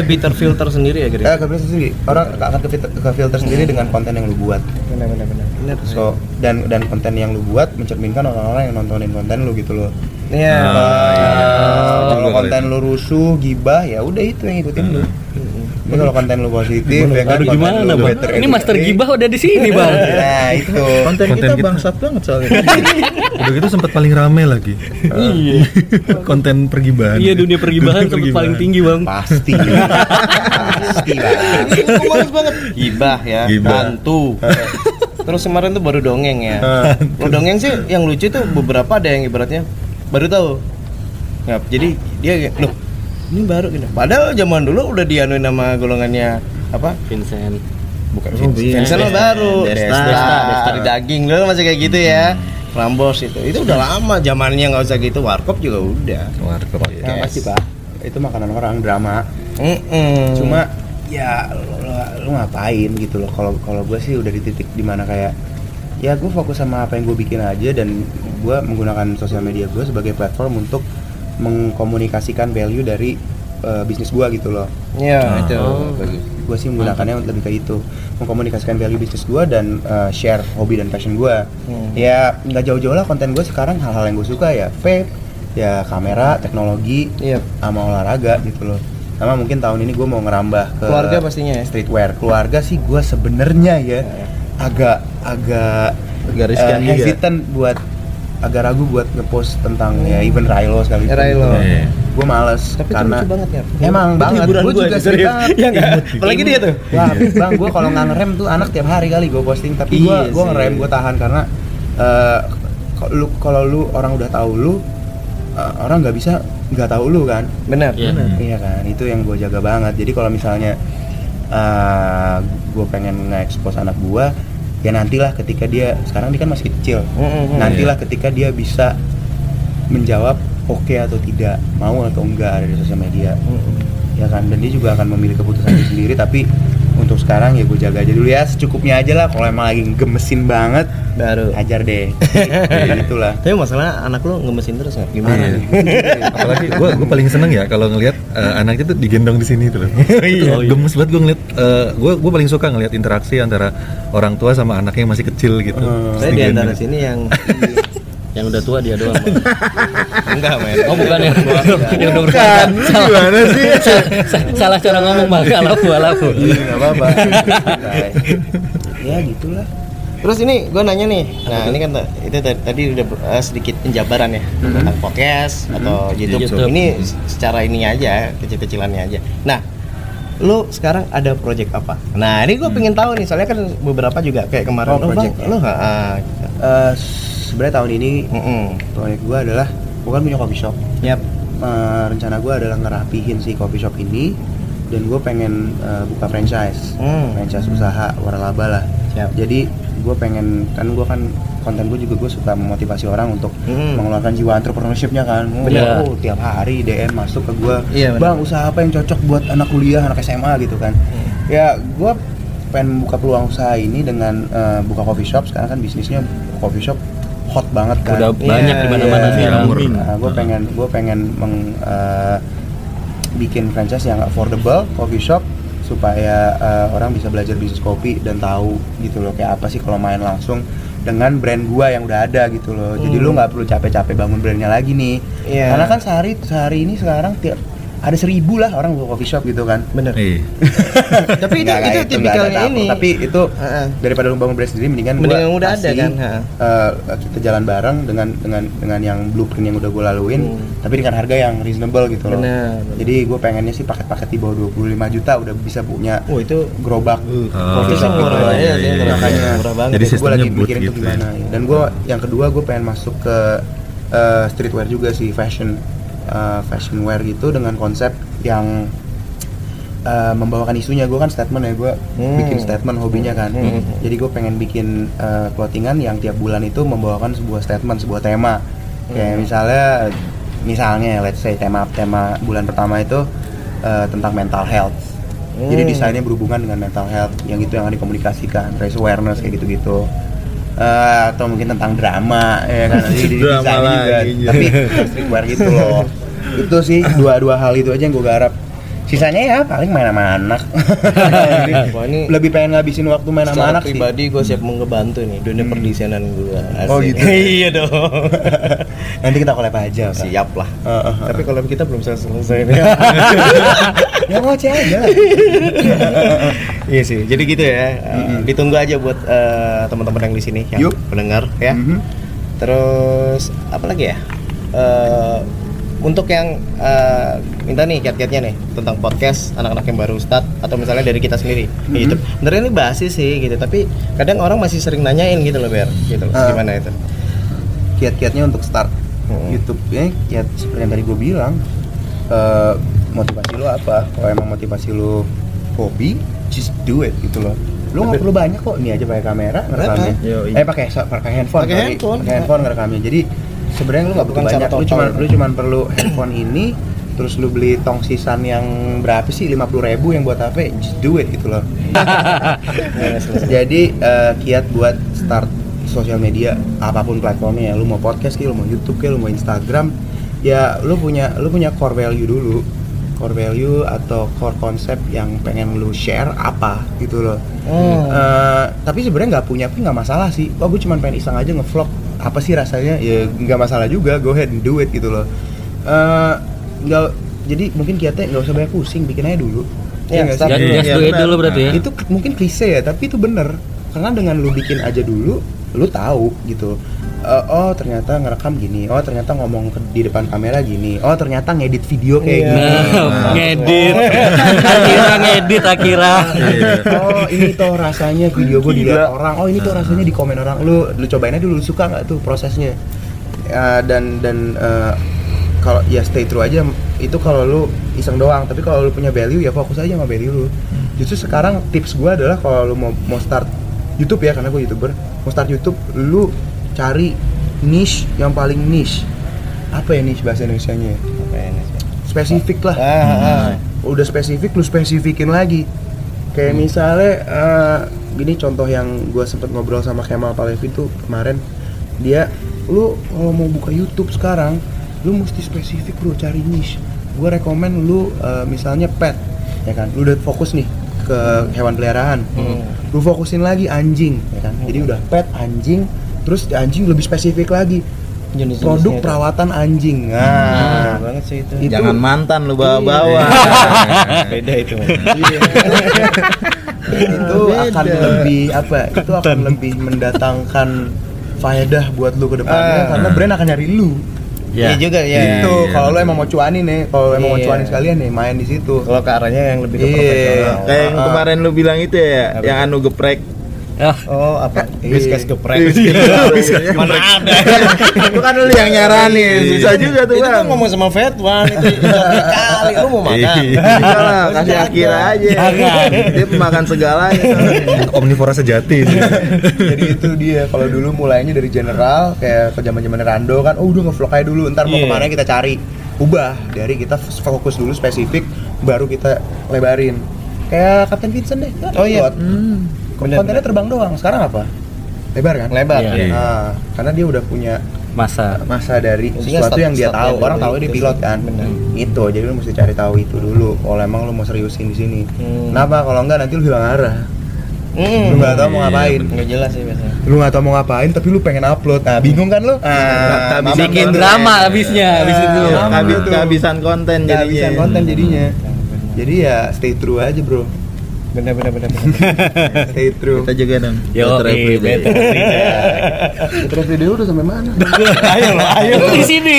lebih terfilter sendiri ya eh, kira. ke filter sendiri orang akan ke filter, ke filter sendiri dengan konten yang lu buat bener bener. Bener. so dan dan konten yang lu buat mencerminkan orang-orang yang nontonin konten lu gitu loh Iya. Ah, iya. Kalau Juga kali konten lu rusuh, gibah, ya udah itu yang ngikutin lu. Tapi kalau konten lu positif, ya kan gimana lu bang? better Ini master gibah udah di sini [LAUGHS] bang. Nah itu. Konten, Konten kita kita. bangsat banget soalnya. [LAUGHS] Udah gitu sempat paling rame lagi. Iya. [LAUGHS] Konten pergibahan. Iya dunia pergibahan sempat paling tinggi bang. Pasti. Pasti males banget. Gibah ya, Gibah. hantu. Terus kemarin tuh baru dongeng ya. Kalau dongeng sih yang lucu tuh beberapa ada yang ibaratnya baru tahu. Ya, jadi dia kayak, loh ini baru gini. Padahal zaman dulu udah dianuin nama golongannya apa? Vincent. Bukan Oh, Vincent. Vincent baru. Desta. Desta, Desta. Desta di daging dulu masih kayak gitu ya. Rambos itu. Itu udah lama zamannya nggak usah gitu. Warkop juga udah. Warkop ya. Pasti pak. Itu makanan orang drama. Mm-mm. Cuma ya lu, lu ngapain gitu loh kalau kalau gue sih udah di titik di mana kayak ya gue fokus sama apa yang gue bikin aja dan gue menggunakan sosial media gue sebagai platform untuk mengkomunikasikan value dari eh, bisnis gue gitu loh Iya, itu. Oh. Bagus. gue sih menggunakannya lebih ke itu mengkomunikasikan value bisnis gue dan uh, share hobi dan passion gue Hmm. ya nggak jauh-jauh lah konten gue sekarang hal-hal yang gue suka ya vape ya kamera teknologi Iya. sama olahraga gitu loh sama mungkin tahun ini gue mau ngerambah ke Keluarga pastinya ya? streetwear keluarga sih gue sebenarnya ya agak agak Agak eh, riskan juga. hesitant buat agak ragu buat ngepost tentang ya even Rilo sekali Ya, Rilo. Iya. gue males Tapi itu karena lucu banget ya. emang Itu banget gue juga sering banget Iya nggak? Apalagi dia tuh. Wah, bang, gue kalau nggak ngerem tuh anak tiap hari kali gue posting, tapi gue Iya gue ngerem, gue tahan karena eh, kalau lu kalau lu orang udah tahu lu, eh, orang nggak bisa nggak tahu lu kan, Benar. Iya. iya kan, itu yang gue jaga banget. Jadi kalau misalnya gue pengen nge-expose anak gue, ya nantilah ketika dia sekarang dia kan masih kecil, Mm, mm, mm. nantilah ketika dia bisa menjawab oke atau tidak, mau atau enggak dari sosial media. Ya kan dan dia juga akan memilih keputusannya sendiri tapi untuk sekarang ya gue jaga aja dulu ya secukupnya aja lah kalau emang lagi gemesin banget Baru. ajar deh [LAUGHS] gitulah Tapi masalah anak lu ngemesin terus nggak? Gimana Iya. nih? [LAUGHS] Apalagi gue gue paling seneng ya kalau ngelihat eh, anaknya tuh digendong di sini tuh loh. [LAUGHS] Iya. Itu Gemes banget gue ngeliat. gue gue paling suka ngelihat interaksi antara orang tua sama anaknya yang masih kecil gitu. Hmm. Saya di antara sini yang Yang udah tua dia doang. [LAUGHS] Enggak men. Oh bukan yang yang udah berkeluarga. Gimana sih? Salah cara ngomong bang. Alafu alafu. nggak apa-apa [LAUGHS] ya gitulah Terus ini gue nanya nih, nah ini kan itu tadi, tadi udah eh, sedikit penjabaran ya tentang podcast atau YouTube. YouTube. Ini secara ini aja, kecil-kecilannya aja. Nah, lu sekarang ada project apa? Nah, ini gue pengen tahu nih, soalnya kan beberapa juga kayak kemarin, Oh, oh, bang, project ya? lu ha, Eh, sebenarnya tahun ini mm-mm. proyek gue adalah gue kan punya coffee shop Yap. Eh, rencana gue adalah ngerapihin si coffee shop ini dan gue pengen eh, buka franchise Hmm. franchise usaha waralaba lah Siap. jadi gue pengen kan gue kan konten gue juga gue suka memotivasi orang untuk Hmm. mengeluarkan jiwa entrepreneurshipnya kan Bener. oh tiap hari DM masuk ke gue Iya, bener. bang usaha apa yang cocok buat anak kuliah anak SMA gitu kan Hmm. ya gue pengen buka peluang usaha ini dengan eh, buka coffee shop sekarang kan bisnisnya coffee shop hot banget kan Udah banyak di mana-mana Iya, sih. iya. Nah, gue pengen gue pengen meng, eh, bikin franchise yang affordable coffee shop supaya eh, orang bisa belajar bisnis kopi dan tahu gitu loh kayak apa sih kalau main langsung dengan brand gua yang udah ada gitu loh. Jadi lu nggak perlu capek-capek bangun brandnya lagi nih. Iya. Karena kan sehari sehari ini sekarang tiap ada seribu lah orang buka coffee shop gitu kan. Bener. Iya. [LAUGHS] Tapi itu- itu nggak tipikalnya ini. Tapi itu daripada lu bangun brand sendiri mendingan gua Mendingan yang udah ada kan, ha. eh, kita jalan bareng dengan dengan dengan yang blueprint yang udah gue laluin Hmm. tapi dengan harga yang reasonable gitu loh. Bener, bener. Jadi gue pengennya sih paket-paket di bawah 25 juta udah bisa punya Oh itu gerobak Oh, Coffee shop iya, murah iya, ya, sih, iya, murah, iya. murah banget. Jadi gue lagi mikirin gitu tuh gimana ya. Dan gue yang kedua gue pengen masuk ke eh, streetwear juga sih fashion eh, fashion wear gitu dengan konsep yang eh, membawakan isunya gue kan statement ya gue Hmm. bikin statement hobinya kan Hmm. jadi gue pengen bikin eh, clothingan yang tiap bulan itu membawakan sebuah statement sebuah tema kayak Hmm. misalnya misalnya let's say tema tema bulan pertama itu eh, tentang mental health jadi Hmm. desainnya berhubungan dengan mental health yang itu yang akan dikomunikasikan raise awareness kayak gitu-gitu Eh, atau mungkin tentang drama ya kan? Nanti di Drama juga tapi streetwear gitu loh. Itu sih dua-dua hal itu aja yang gue garap sisanya ya paling main sama anak [LAUGHS] ini lebih pengen ngabisin waktu main sama anak sih pribadi gue siap mau ngebantu nih dunia Hmm. perdesianan gue. Oh, gitu. [LAUGHS] iya dong. [LAUGHS] nanti kita collab aja Kak. Siap lah. Eh, eh, eh. Tapi kalau kita belum selesai selesai nih. ya ngoceh aja lah iya sih. Jadi gitu ya. Uh, Ditunggu aja buat uh, teman-teman yang di sini yang Yuk. pendengar ya. Mhm. Terus apa lagi ya? Eh, untuk yang eh, minta nih kiat-kiatnya nih tentang podcast anak-anak yang baru start atau misalnya dari kita sendiri di Mhm. YouTube. Sebenarnya ini basi sih gitu, tapi kadang orang masih sering nanyain gitu loh, Ber. Gitu. loh. Ah. Gimana itu? kiat-kiatnya untuk start Hmm. YouTube ya kiat seperti yang tadi gue bilang eh, motivasi lo apa kalau emang motivasi lo hobi just do it gitu loh lo nggak perlu banyak kok ini aja pakai kamera ngerekamnya eh pakai pakai handphone Pakai handphone. pakai handphone ngerekamnya jadi sebenarnya lo nggak Bukan banyak total. cuma lo cuma perlu handphone ini terus lu beli tong sisan yang berapa sih? 50.000 ribu yang buat HP just do it gitu loh. [LAUGHS] Jadi eh, kiat buat start sosial media apa pun platformnya ya. Lu mau podcast kayak lu mau YouTube kayak lu mau Instagram ya lu punya lu punya core value dulu. Core value atau core konsep yang pengen lu share apa gitu loh. Eh, tapi sebenarnya nggak punya pun nggak masalah sih. Oh gue cuma pengen iseng aja ngevlog apa sih rasanya? Ya nggak masalah juga. Go ahead and do it gitu loh. Eh, nggak jadi mungkin kiatnya nggak usah banyak pusing bikin aja dulu. Ya, start? Just, do it benar. dulu berarti ya. itu mungkin klise ya tapi itu bener karena dengan lu bikin aja dulu lu tahu gitu Eh, oh ternyata ngerekam gini. Oh ternyata ngomong ke- di depan kamera gini. Oh ternyata ngedit video kayak Iya. gini. Nah, ngedit. Akira ngedit Akira. oh ini tuh rasanya video gue dilihat orang. Oh ini tuh rasanya di komen orang. Lu lu cobain aja dulu. Lu suka nggak tuh prosesnya? Ya, dan dan eh, kalau ya stay true aja. Itu kalau lu iseng doang. Tapi kalau lu punya value ya fokus aja sama value lu. Justru sekarang tips gue adalah kalau lu mau mau start YouTube ya karena gue youtuber. Mau start YouTube lu cari niche yang paling niche. Apa ya niche bahasa Indonesia nya spesifik lah. Ah, ah. udah spesifik lu spesifikin lagi. Kayak misalnya eh, gini contoh yang gue sempet ngobrol sama Kemal Palevi tuh kemarin. Dia lu kalau mau buka YouTube sekarang lu mesti spesifik bro cari niche. Gue rekomen lu eh, misalnya pet ya kan? Lu udah fokus nih ke hewan peliharaan. Lu fokusin lagi anjing ya kan? Jadi udah pet anjing terus di anjing lebih spesifik lagi Jenis-jenisnya produk itu. perawatan anjing Nah, nah banget sih itu. Itu- Jangan mantan lu bawa-bawa. [LAUGHS] Beda itu. itu akan lebih apa itu akan lebih mendatangkan faedah buat lu ke depannya Ah. karena brand akan nyari lu Iya Ya. juga ya. itu iya, kalau lu betul. emang mau cuanin nih kalau emang mau Iya. cuanin sekalian nih main di situ Kalau ke arahnya yang lebih ke Iya. profesional. Kayak yang Ah. kemarin lu bilang itu ya, Apa yang itu? anu geprek. Ah, Oh, apa? Iya. Whiskas geprek. Mana ada? [LAUGHS] itu kan lu yang nyaranin, susah juga tuh Itu kan ngomong sama Fetwan itu itu kali lu mau makan. Bisa lah, kasih. Akira aja. Dia pemakan segalanya. [LAUGHS] Omnivora sejati jadi itu dia kalau dulu mulainya dari general kayak ke zaman zaman Rando kan oh udah ngevlog aja dulu ntar mau Iya. ke mana kita cari ubah dari kita fokus dulu spesifik baru kita lebarin kayak Kapten Vincent deh kan Oh iya. pilot. Bener, kontennya bener. terbang doang sekarang apa lebar kan Lebar. Iya. Nah, karena dia udah punya masa masa dari Maksudnya sesuatu yang dia tahu orang tahu dia itu pilot kan Bener. itu jadi lu mesti cari tahu itu dulu kalau emang lu mau seriusin di sini Hmm. kenapa kalau enggak nanti lu hilang arah Hmm. lu nggak tahu mau Iya, ngapain Nggak jelas sih biasanya. lu nggak tahu mau ngapain tapi lu pengen upload nah bingung kan lu ah, bisa bikin konten. drama habisnya habis itu. Ah, tuh. kehabisan konten jadinya. bisa konten jadinya jadi ya stay true aja bro Bener bener bener. [LAUGHS] stay true Kita juga dong. Yo, Better eh, every day. better. terus video udah sampai mana [LAUGHS] ayo lo, ayo. Di sini,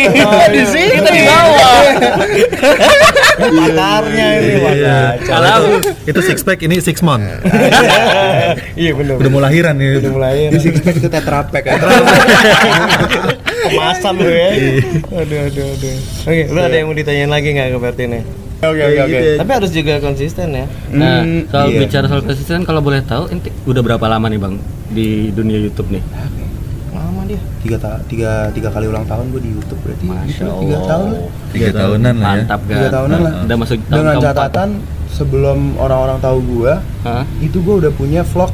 di sini kita di bawah. Pakarnya ini Iya. Kalau Itu six pack, ini six month. Iya bener. Udah mau lahiran nih. Udah mulai. di six pack itu tetra pack kan Kemasan lu ya. Aduh aduh aduh. Oke, lu ada yang mau ditanyain lagi nggak ke Bertin nih? Oke oke oke gitu ya. Tapi harus juga konsisten ya. Nah, Hmm, soal iya. bicara soal konsisten kalau boleh tahu, inti udah berapa lama nih bang di dunia YouTube nih? Lama dia. tiga, ta- tiga, tiga kali ulang tahun gue di YouTube berarti Masya Allah. tiga tahun lah. Tiga tahunan lah ya. Mantap kan? tiga tahunan lah Udah masuk tahun dengan keempat. catatan sebelum orang-orang tahu gue Hah? itu gue udah punya vlog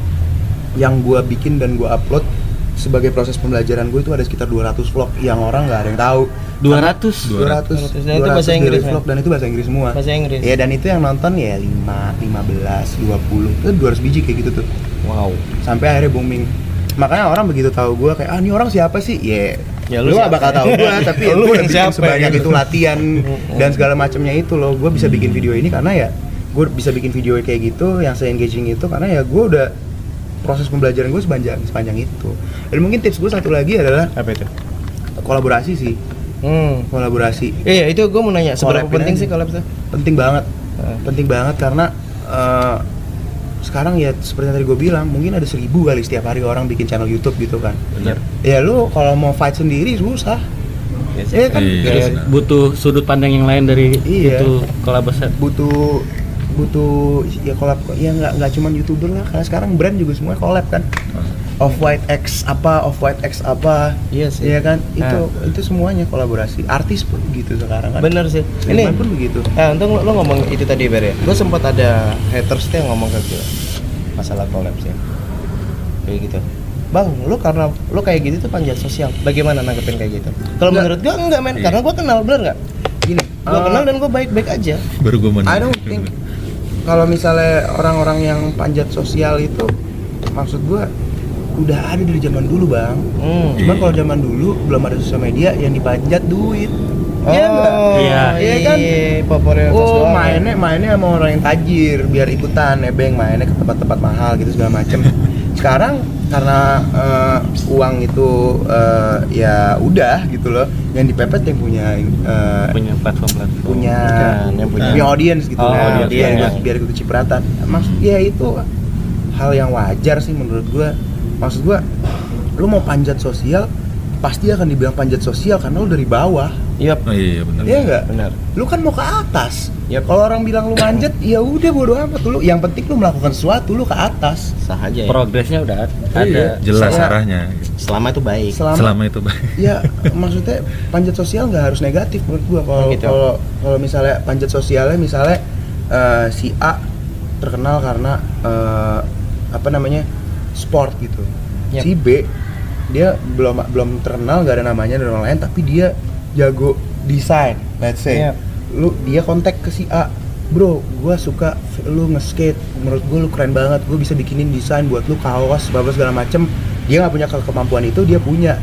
yang gue bikin dan gue upload sebagai proses pembelajaran gue itu ada sekitar 200 vlog yang orang nggak ada yang tahu. 200 200 Dan itu bahasa Inggris, vlog dan itu bahasa Inggris semua. Bahasa Inggris. ya dan itu yang nonton ya 5, 15, 20 itu 200 biji kayak gitu tuh. Wow. sampai akhirnya booming. Makanya orang begitu tahu gue kayak ah ini orang siapa sih? Ya Ya, lu lu gak bakal tahu gue [LAUGHS] tapi Lu lu yang yang bikin siapa, sebanyak gitu. itu latihan dan segala macamnya itu loh. Gue bisa bikin video ini karena ya gue bisa bikin video kayak gitu yang se engaging itu karena ya gue udah proses pembelajaran gue sepanjang sepanjang itu dan mungkin tips gue satu lagi adalah Apa itu? kolaborasi sih Hmm. kolaborasi Iya, itu gue mau nanya seberapa Collab-in penting aja. sih tuh? penting banget Ah. penting banget karena eh, sekarang ya seperti yang tadi gue bilang mungkin ada seribu kali setiap hari orang bikin channel YouTube gitu kan Bener. ya lu kalau mau fight sendiri susah Iya kan Iya. Butuh sudut pandang yang lain dari Iya. itu kolaborasi. butuh butuh ya collab ya nggak nggak cuma youtuber lah karena sekarang brand juga semua collab kan off white X apa off white X apa Iya sih. Iya kan itu Ah. itu semuanya kolaborasi artis pun begitu sekarang kan Bener sih. Seniman Ini pun begitu Nah, untung lo, lo ngomong itu tadi Ber ya. Gue sempat ada haters tuh yang ngomong ke gue masalah collabs ya. Kayak gitu. Bang, lu karena lu kayak gitu tuh panjat sosial. Bagaimana nanggepin kayak gitu? Kalau menurut gue enggak men, Iya. karena gue kenal bener nggak? gini Gue eh, kenal dan gue baik-baik aja. baru gue mau I don't think kalau misalnya orang-orang yang panjat sosial itu maksud gua udah ada dari zaman dulu bang Hmm. cuman Iya. kalau zaman dulu belum ada sosial media yang dipanjat duit Oh, Iya? Iya. Iya kan? popularitas Oh mainnya mainnya sama orang yang tajir biar ikutan nebeng mainnya ke tempat-tempat mahal gitu segala macem. [LAUGHS] Sekarang karena eh, uang itu eh, ya udah gitu loh. Yang dipepet yang punya eh, punya platform-platform. punya Bukan, yang punya- punya audience gitu Oh, nah, audience, biar, iya. biar, ikut cipratan. Maksud ya itu hal yang wajar sih menurut gua. Maksud gua lu mau panjat sosial pasti akan dibilang panjat sosial karena lu dari bawah Yap. oh iya benar Iya enggak? Benar. Lu kan mau ke atas. Yap. Kalau orang bilang lu manjat, ya udah bodo amat lu. Yang penting lu melakukan sesuatu lu ke atas. Sah aja ya. progresnya udah ada Iya. jelas Saya- arahnya Selama itu baik. Selama, selama itu baik [LAUGHS] ya maksudnya panjat sosial nggak harus negatif menurut gua. Kalau Gitu. kalau kalau misalnya panjat sosialnya misalnya eh, si A terkenal karena eh, apa namanya sport gitu. Yap. Si B dia belum belum terkenal nggak ada namanya dan orang lain tapi dia jago desain let's say. Yap. lu dia kontak ke si A bro gua suka lu nge-skate menurut gua lu keren banget gua bisa bikinin desain buat lu kaos apa segala macem. Dia nggak punya ke- kemampuan itu dia punya.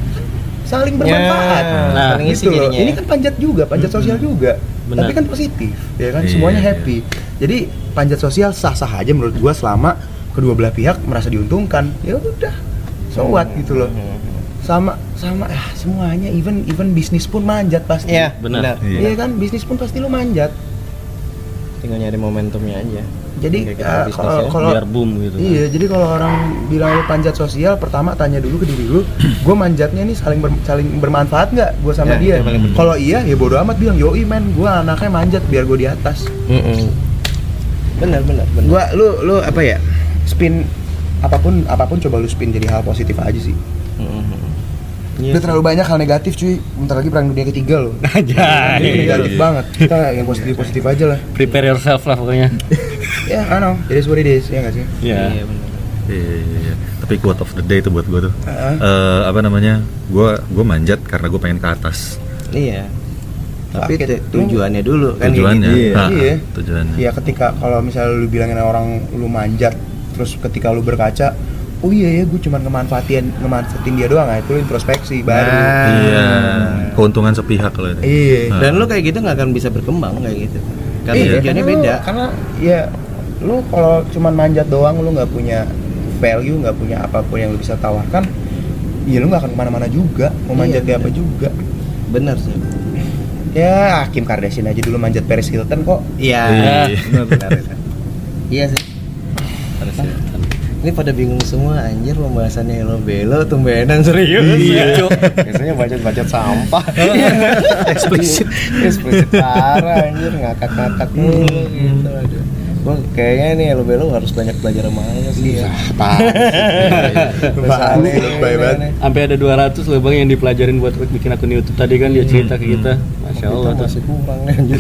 Saling bermanfaat. Ya, Nah, gitu loh. jadinya. Ini kan panjat juga panjat sosial juga. Benar. tapi kan positif ya kan? Iya, semuanya iya. happy. Jadi panjat sosial sah-sah aja menurut gua selama kedua belah pihak merasa diuntungkan. Ya udah so what gitu loh. Hmm. Sama sama ah, semuanya even even bisnis pun manjat pasti Iya, Benar. Iya. Iya kan bisnis pun pasti lu manjat Tinggal nyari momentumnya aja. jadi bisnis kalau ya. kalau biar boom gitu iya jadi kalau orang bilang lu panjat sosial pertama tanya dulu ke diri lu gue manjatnya nih saling ber- saling bermanfaat nggak gue sama Ya, dia penting. kalau iya ya bodo amat bilang yoi men gue anaknya manjat biar gue di atas Mm-mm. Benar, benar, benar. gua lu lu apa ya spin apa pun apa pun coba lu spin jadi hal positif aja sih Mm-mm. Iya Udah terlalu banyak hal negatif cuy bentar lagi perang dunia ketiga loh [LAUGHS] aja negatif iya. banget kita yang positif positif aja lah prepare yourself lah pokoknya [LAUGHS] ya I know it is what it is ya nggak sih ya Iya, benar. Iya, iya, iya. Tapi quote of the day itu buat gue tuh. Heeh. Eh, apa namanya? Gue gue manjat karena gue pengen ke atas. Iya. Tapi tu- tujuannya dulu kan Tujuannya. gitu. Iya. Ah, Iya. Tujuannya. ya ketika kalau misalnya lu bilangin orang lu manjat terus ketika lu berkaca oh iya ya gue cuma ngemanfaatin ngemanfaatin dia doang nah, itu lu introspeksi baru Nah. Iya. Keuntungan sepihak kalau itu. iya Nah. Dan lu kayak gitu nggak akan bisa berkembang kayak gitu. Karena Iya, tujuannya karena lu- beda. karena ya lu kalau cuman manjat doang lu nggak punya value nggak punya apa pun yang lu bisa tawarkan ya lu nggak akan ke mana-mana juga mau Iya, manjat kayak apa juga Benar sih. ya Kim Kardashian aja dulu manjat Paris Hilton kok Iya. Iya. [LAUGHS] Benar benar. Iya sih. Ini pada bingung semua anjir pembahasannya lo belo tumbenan serius. Iya. [LAUGHS] Biasanya bacot-bacot sampah. [LAUGHS] eksplisit. eksplisit parah anjir ngakak-ngakak mulu gitu aduh. Gua kayaknya nih lo belo harus banyak belajar sama lo sih ya. [LAUGHS] Banget. sampai ada 200 loh bang yang dipelajarin buat bikin akun YouTube tadi kan dia cerita ke kita masya Allah Kita masih kurang nih anjir.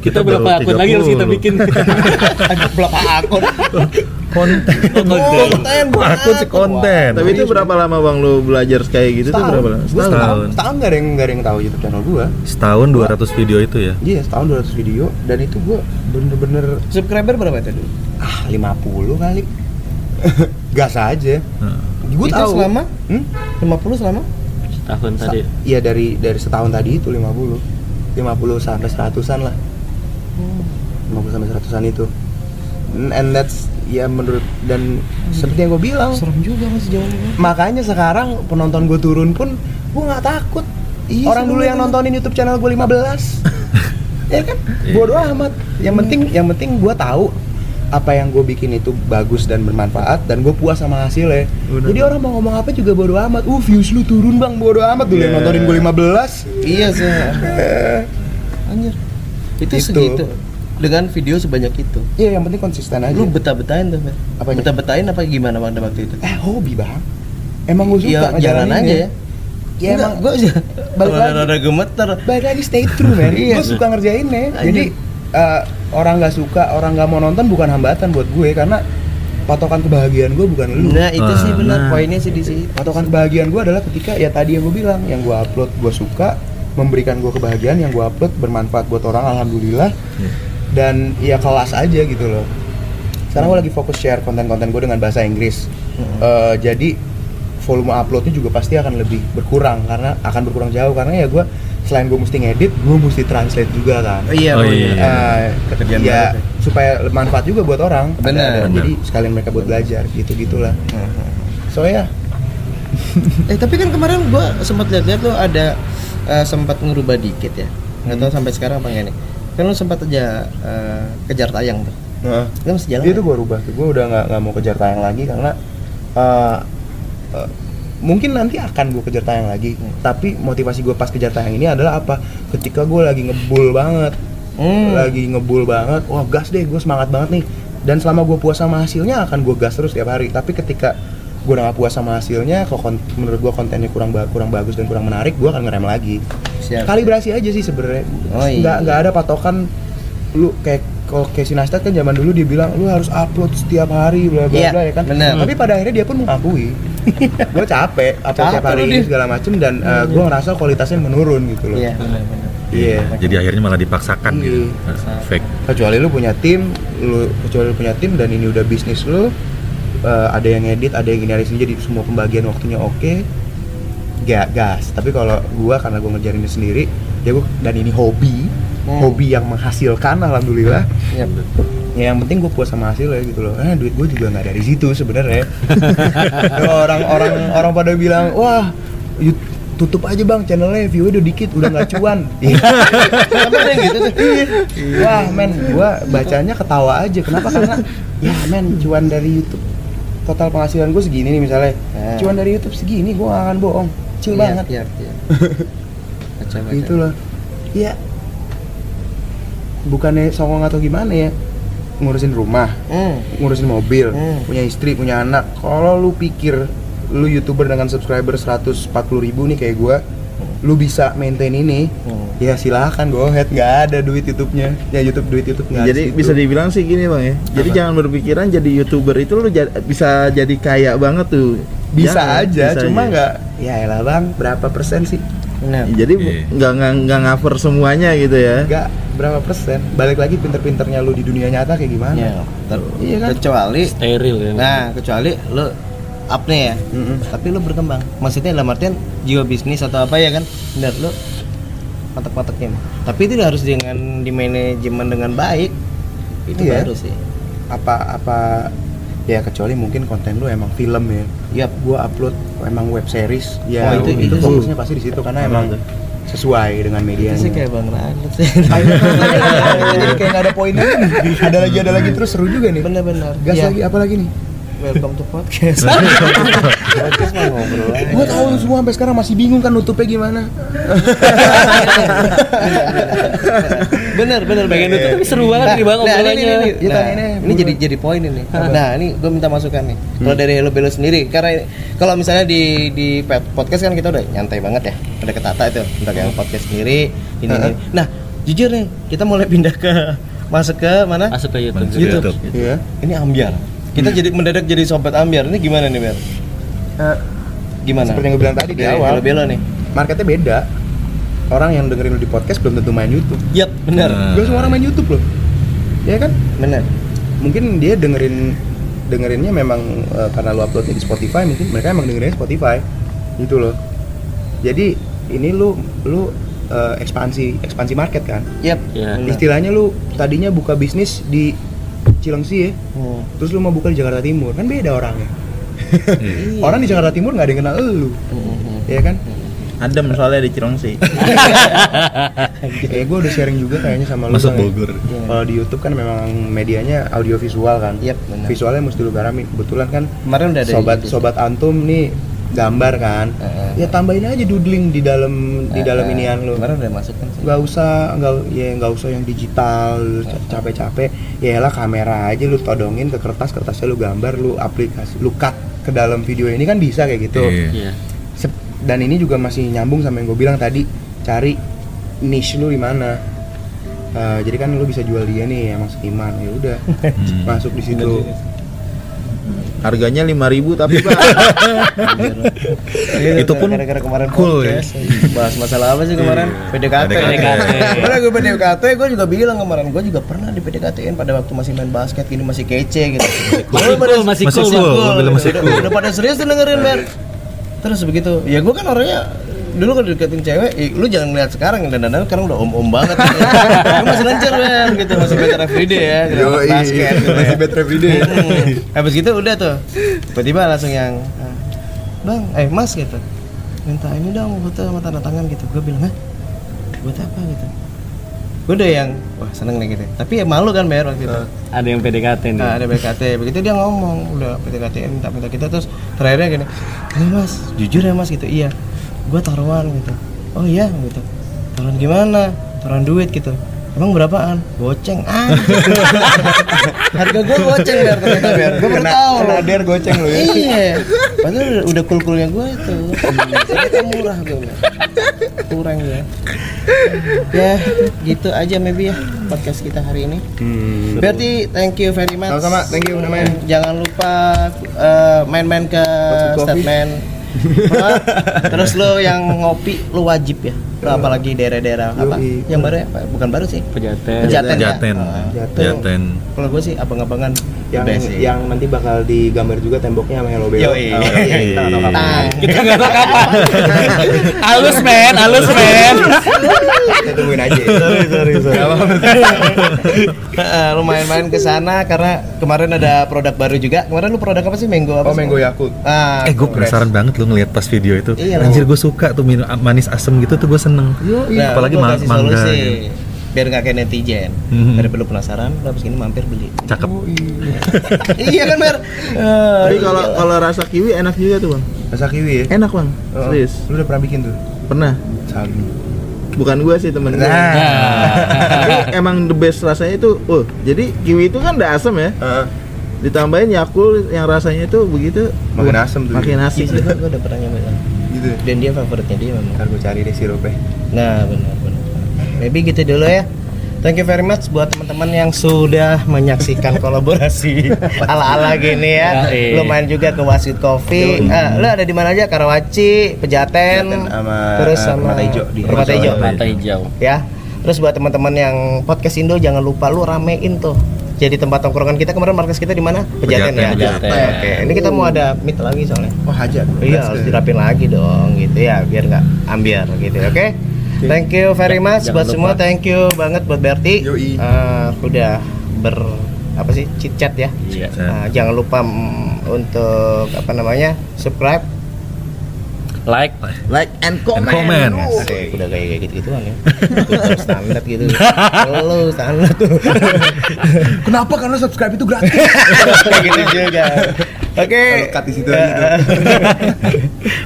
kita berapa akun lagi harus kita 30. bikin berapa akun? Konten. Konten, Aku sih konten. Tapi itu berapa lama bang lu belajar kayak gitu tuh Setahun. berapa lama? Setahun. Setahun. Setahun gak ada yang gak ada yang tahu YouTube channel gua. Setahun 200 video itu ya. Iya, setahun 200 video dan itu gua bener-bener Subscriber berapa tadi? ah 50 kali. [LAUGHS] Gas aja. Nah. Gua Itu tahu. selama? Hmm? 50 selama? tahun Sa- tadi Iya dari dari setahun tadi itu 50. 50 sampai 100-an lah. 50 sampai 100-an itu. And that's ya menurut dan seperti yang gue bilang Serem juga mas ini. makanya sekarang penonton gue turun pun gue nggak takut Iya, orang dulu yang nontonin YouTube channel gue 15 [LAUGHS] ya kan bodo amat yang penting yang penting gue tahu apa yang gue bikin itu bagus dan bermanfaat dan gue puas sama hasilnya Bener. jadi orang mau ngomong apa juga bodo amat uh views lu turun bang bodo amat dulu yang Yeah. nontonin gue 15 Iya sih. [LAUGHS] Anjir. Itu Itu. segitu. Dengan video sebanyak itu. Iya, yang penting konsisten aja. Lu betah-betahin tuh, Mer. Apanya? Betah-betahin apa gimana pada waktu itu? eh hobi bang. Emang gue suka Iya, jalan aja ya. Ya emang gue aja balik lagi. rada gemeter. Balik lagi stay true man. [LAUGHS] Iya. gue suka ngerjainnya. Anjir. Jadi eh, orang nggak suka, orang nggak mau nonton bukan hambatan buat gue karena patokan kebahagiaan gue bukan lu. Nah, itu sih Ah, benar nah. poinnya sih di situ. patokan kebahagiaan gue adalah ketika ya tadi yang gue bilang yang gue upload gue suka memberikan gue kebahagiaan yang gue upload bermanfaat buat orang alhamdulillah dan ya kelas aja gitu loh. Sekarang gue lagi fokus share konten-konten gue dengan bahasa Inggris. Eh, jadi volume uploadnya juga pasti akan lebih berkurang karena akan berkurang jauh. Karena ya gue selain gue mesti ngedit gue mesti translate juga kan. Iya, Oh, iya. Eh, Pekerjaan ya baru supaya manfaat juga buat orang. Benar. Ada- jadi sekalian mereka buat belajar gitu gitulah so ya. [LAUGHS] Eh tapi kan kemarin gua sempat lihat-lihat lu ada eh, sempat ngerubah dikit ya. Nggak tahu sampai sekarang apa enggak nih. Kan lu sempat aja eh, kejar tayang tuh. Nah, Itu masih jalan. itu gue rubah tuh. Gue udah nggak nggak mau kejar tayang lagi karena eh, eh, mungkin nanti akan gue kejar tayang lagi. Tapi motivasi gue pas kejar tayang ini adalah apa? Ketika gue lagi ngebul banget. Hmm. lagi ngebul banget wah gas deh gue semangat banget nih. Dan selama gue puas sama hasilnya akan gue gas terus tiap hari. Tapi ketika gue udah gak puas sama hasilnya kok kon- menurut gue kontennya kurang ba- kurang bagus dan kurang menarik gue akan ngerem lagi Siap. kalibrasi aja sih sebenarnya Oh, iya. nggak nggak ada patokan lu kayak kalau kayak Sinastat kan zaman dulu dia bilang lu harus upload setiap hari bla bla Iya, bla ya kan bener. tapi pada akhirnya dia pun mengakui [LAUGHS] gue capek upload Capek tiap hari ini segala macem dan gue ngerasa kualitasnya menurun gitu loh Iya, benar-benar. Iya. Jadi akhirnya malah dipaksakan gitu. Iya. Nah, fake. kecuali lu punya tim lu kecuali lu punya tim dan ini udah bisnis lu eh, ada yang edit ada yang gini jadi semua pembagian waktunya oke gak gas tapi kalau gua karena gua ngejarin ini sendiri ya gua dan ini hobi Hmm. hobi yang menghasilkan alhamdulillah Iya. ya yang penting gue puas sama hasilnya gitu loh eh duit gue juga nggak dari situ sebenarnya [LAUGHS] orang orang pada bilang wah you- tutup aja bang channelnya view udah dikit udah nggak cuan [LAUGHS] Iya. Gitu tuh. Wah men, gua bacanya ketawa aja. Kenapa? Karena ya men, cuan dari YouTube total penghasilan gue segini nih misalnya. Nah. Cuan dari YouTube segini, gue gak akan bohong. Kecil Iya, banget. Iya, iya. [LAUGHS] Baca, baca. Gitu loh. Iya. Bukannya songong atau gimana ya? Ngurusin rumah, Hmm. ngurusin mobil, Hmm. punya istri, punya anak. Kalau lu pikir lu youtuber dengan subscriber 140 ribu nih kayak gua, lu bisa maintain ini, Hmm. ya silahkan go ahead. Nggak ada duit YouTube-nya. Ya YouTube duit YouTube nggak Jadi situ. bisa dibilang sih gini bang ya. Jadi Apa? jangan berpikiran jadi youtuber itu lu ja- bisa jadi kaya banget tuh. bisa Jangan, aja bisa cuma aja. nggak ya elah bang berapa persen sih Benar. Jadi Iya. nggak nggak nggak cover semuanya gitu ya. nggak berapa persen balik lagi pinter-pinternya lu di dunia nyata kayak gimana Iya. Ter- Iya kan? Kecuali steril ya Nah, kecuali lu up nih ya. Mm-mm. Tapi lu berkembang. Maksudnya dalam artian jiwa bisnis atau apa ya kan? Benar lu matek-matekin. Tapi itu harus dengan di manajemen dengan baik. Itu Iya. baru sih. apa apa ya kecuali mungkin konten lu emang film ya Yap. gua upload emang web series ya Oh, itu- itu, itu fokusnya pasti di situ karena emang sesuai dengan Itu medianya sih kayak Bang Radit sih. [LAUGHS] [LAUGHS] jadi kayak nggak ada poinnya ada lagi ada lagi terus seru juga nih Bener-bener. gas Iya. lagi apa lagi nih Welcome to podcast. podcast mah ngobrol gua tahu lu semua sampai sekarang masih bingung kan nutupnya gimana. [LAUGHS] Bener bener Bagian itu tapi seru banget nih, Bang, nah, ini, obrolannya. ini, ini, Ya, nah, ini, ini dulu. jadi jadi poin ini. Nah ini gue minta masukan nih. Kalau dari Hello Belo sendiri karena kalau misalnya di di podcast kan kita udah nyantai banget ya. Udah ketata itu untuk yang podcast sendiri ini, ini. nah jujur nih kita mulai pindah ke masuk ke mana? Masuk ke YouTube. Masuk ke YouTube. YouTube. iya. Ini ambiar kita jadi mendadak jadi sobat ambiar. Ini gimana nih Ber? Eh, gimana? Seperti yang gue bilang tadi di awal. Belo nih. marketnya beda. Orang yang dengerin lu di podcast belum tentu main YouTube. Yap, bener Nah. gue semua orang main YouTube loh. Ya kan? Bener mungkin dia dengerin dengerinnya memang eh, karena lu uploadnya di Spotify mungkin mereka emang dengerinnya Spotify. Gitu loh. Jadi ini lu lu eh, ekspansi ekspansi market kan? Yap, Iya. bener. istilahnya lu tadinya buka bisnis di Cilengsi ya Hmm. terus lu mau buka di Jakarta Timur kan beda orangnya Iya. [LAUGHS] orang di Jakarta Timur nggak ada yang kenal lu ya kan Adem soalnya di Cilengsi. eh gue udah sharing juga kayaknya sama lu Masuk ya. Bogor. Iya. kalau di YouTube kan memang medianya audio visual kan Yap, benar. visualnya mesti lu garami kebetulan kan Kemarin udah ada sobat sobat antum nih gambar kan Heeh. ya tambahin aja doodling di dalam di dalam Eh, inian lu Kemarin udah masuk kan sih. nggak usah nggak ya nggak usah yang digital capek-capek ya lah kamera aja lu todongin ke kertas kertasnya lu gambar lu aplikasi lu cut ke dalam video ini kan bisa kayak gitu Iya. Iya. Sep- dan ini juga masih nyambung sama yang gue bilang tadi cari niche lu di mana Eh, jadi kan lu bisa jual dia nih emang seniman ya udah Hmm. masuk di situ Harganya 5000 tapi [LAUGHS] Pak. Itu pun gara-gara kemarin cool ya. podcast, bahas masalah apa sih kemarin? PDKT PDKT. Kemarin gue PDKT gue juga bilang kemarin gue juga pernah di PDKT-in pada waktu masih main basket gini masih kece gitu. Masih cool, masih Masih cool, masih udah, cool. udah pada serius dengerin Ber terus begitu. Ya gue kan orangnya dulu kalau deketin cewek, eh, lu jangan lihat sekarang dan dan sekarang udah om-om banget gitu. Lu masih lancar men gitu, masih better everyday ya, gitu, Yoi, basket gitu masih ya. better everyday. Hmm. Habis gitu udah tuh. Tiba-tiba langsung yang Bang, eh Mas gitu. Minta ini dong foto sama tanda tangan gitu. Gue bilang, "Hah? Buat apa gitu?" Gue udah yang wah seneng nih gitu. Tapi ya malu kan bayar waktu itu. Ada yang PDKT nih. Nah, ada BKT. Begitu dia ngomong, udah PTKT minta minta kita terus terakhirnya gini, "Ini Mas, jujur ya Mas gitu." Iya. Gua taruhan gitu. Oh iya gitu. Taruhan gimana? Taruhan duit gitu. Emang berapaan? Goceng ah. [LAUGHS] Harga gua goceng biar ternyata biar. Gua baru tahu. kena der goceng lu ya. Iya. Padahal udah, udah cool-coolnya gua itu. Ternyata murah bilang. Kurang ya. Ya, gitu aja maybe ya podcast kita hari ini. Hmm. Berarti thank you very much. Sama-sama, thank you, namanya. Jangan lupa eh, main-main ke Coffee. statement. Terus lo yang ngopi lo wajib ya. Lo apalagi daerah-daerah apa? Yoi. Yang baru ya? Bukan baru sih. Pejaten. Pejaten. ya? Jaten. Ah. Jaten. Jaten. Kalau gue sih abang-abangan yang yang nanti bakal digambar juga temboknya sama Hello Beo. Yoi. Oh, iya, kita nggak tahu kapan. [LAUGHS] Halus men, halus men. Kita tungguin aja. sorry sorry sorry. Heeh, lu main-main ke sana karena kemarin ada produk baru juga. Kemarin lu produk apa sih? Mango apa? Oh, sih? Mango Yakult. Ah, Eh gue penasaran banget lu ngeliat pas video itu. Iya, Anjir gue suka tuh minum manis asem gitu tuh gue seneng. Nah, Apalagi ma- kasih mangga. solusi gitu. biar nggak kayak netizen. Mhm. Daripada lu penasaran, lu habis ini mampir beli. Cakep. [LAUGHS] iya kan, Mer? Tapi kalau kalau rasa kiwi enak juga tuh bang. Rasa kiwi ya? Enak bang. Oh, Serius. Lu udah pernah bikin tuh? Pernah. Sabi. Bukan gua sih temen gua. Nah. Tapi emang the best rasanya itu, oh jadi kiwi itu kan udah asam ya. Heeh. Ditambahin Yakult yang rasanya itu begitu Makin asem tuh Makin asik. Iya, gua, gua udah pernah nyobain. Gitu. ya? Dan dia favoritnya dia memang. Ntar gue cari deh sirupnya. Nah, benar benar. Maybe gitu dulu ya. Thank you very much buat teman-teman yang sudah menyaksikan [LAUGHS] kolaborasi ala-ala gini ya. Lu main juga ke Wasit Coffee. Ah, lu ada di mana aja? Karawaci, Pejaten, Pejaten sama, terus eh, sama Permata di Permata hijau. Ya. Terus buat teman-teman yang podcast Indo jangan lupa lu ramein tuh. Jadi tempat tongkrongan kita kemarin markas kita di mana? Pejaten, ya. Pejaten, Pejaten. Oke, ini kita mau ada meet lagi soalnya. Oh, hajat. Iya harus dirapin lagi dong gitu ya biar nggak ambiar gitu oke Thank you very much Jangan buat semua lupa. thank you banget buat Berti Yoi. Eh, udah ber apa sih chit chat ya Iya. Nah, jangan lupa mm, untuk apa namanya subscribe Like. Like and And comment. comment. Asik, udah kayak kayak gitu gituan ya [LAUGHS] standar gitu lo standar tuh [LAUGHS] Kenapa? Karena subscribe itu gratis. [LAUGHS] kayak gitu juga oke cut di situ tuh.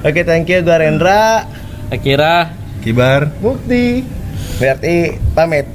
oke thank you gua Rendra Akira. Kibar. Bukti berarti pamit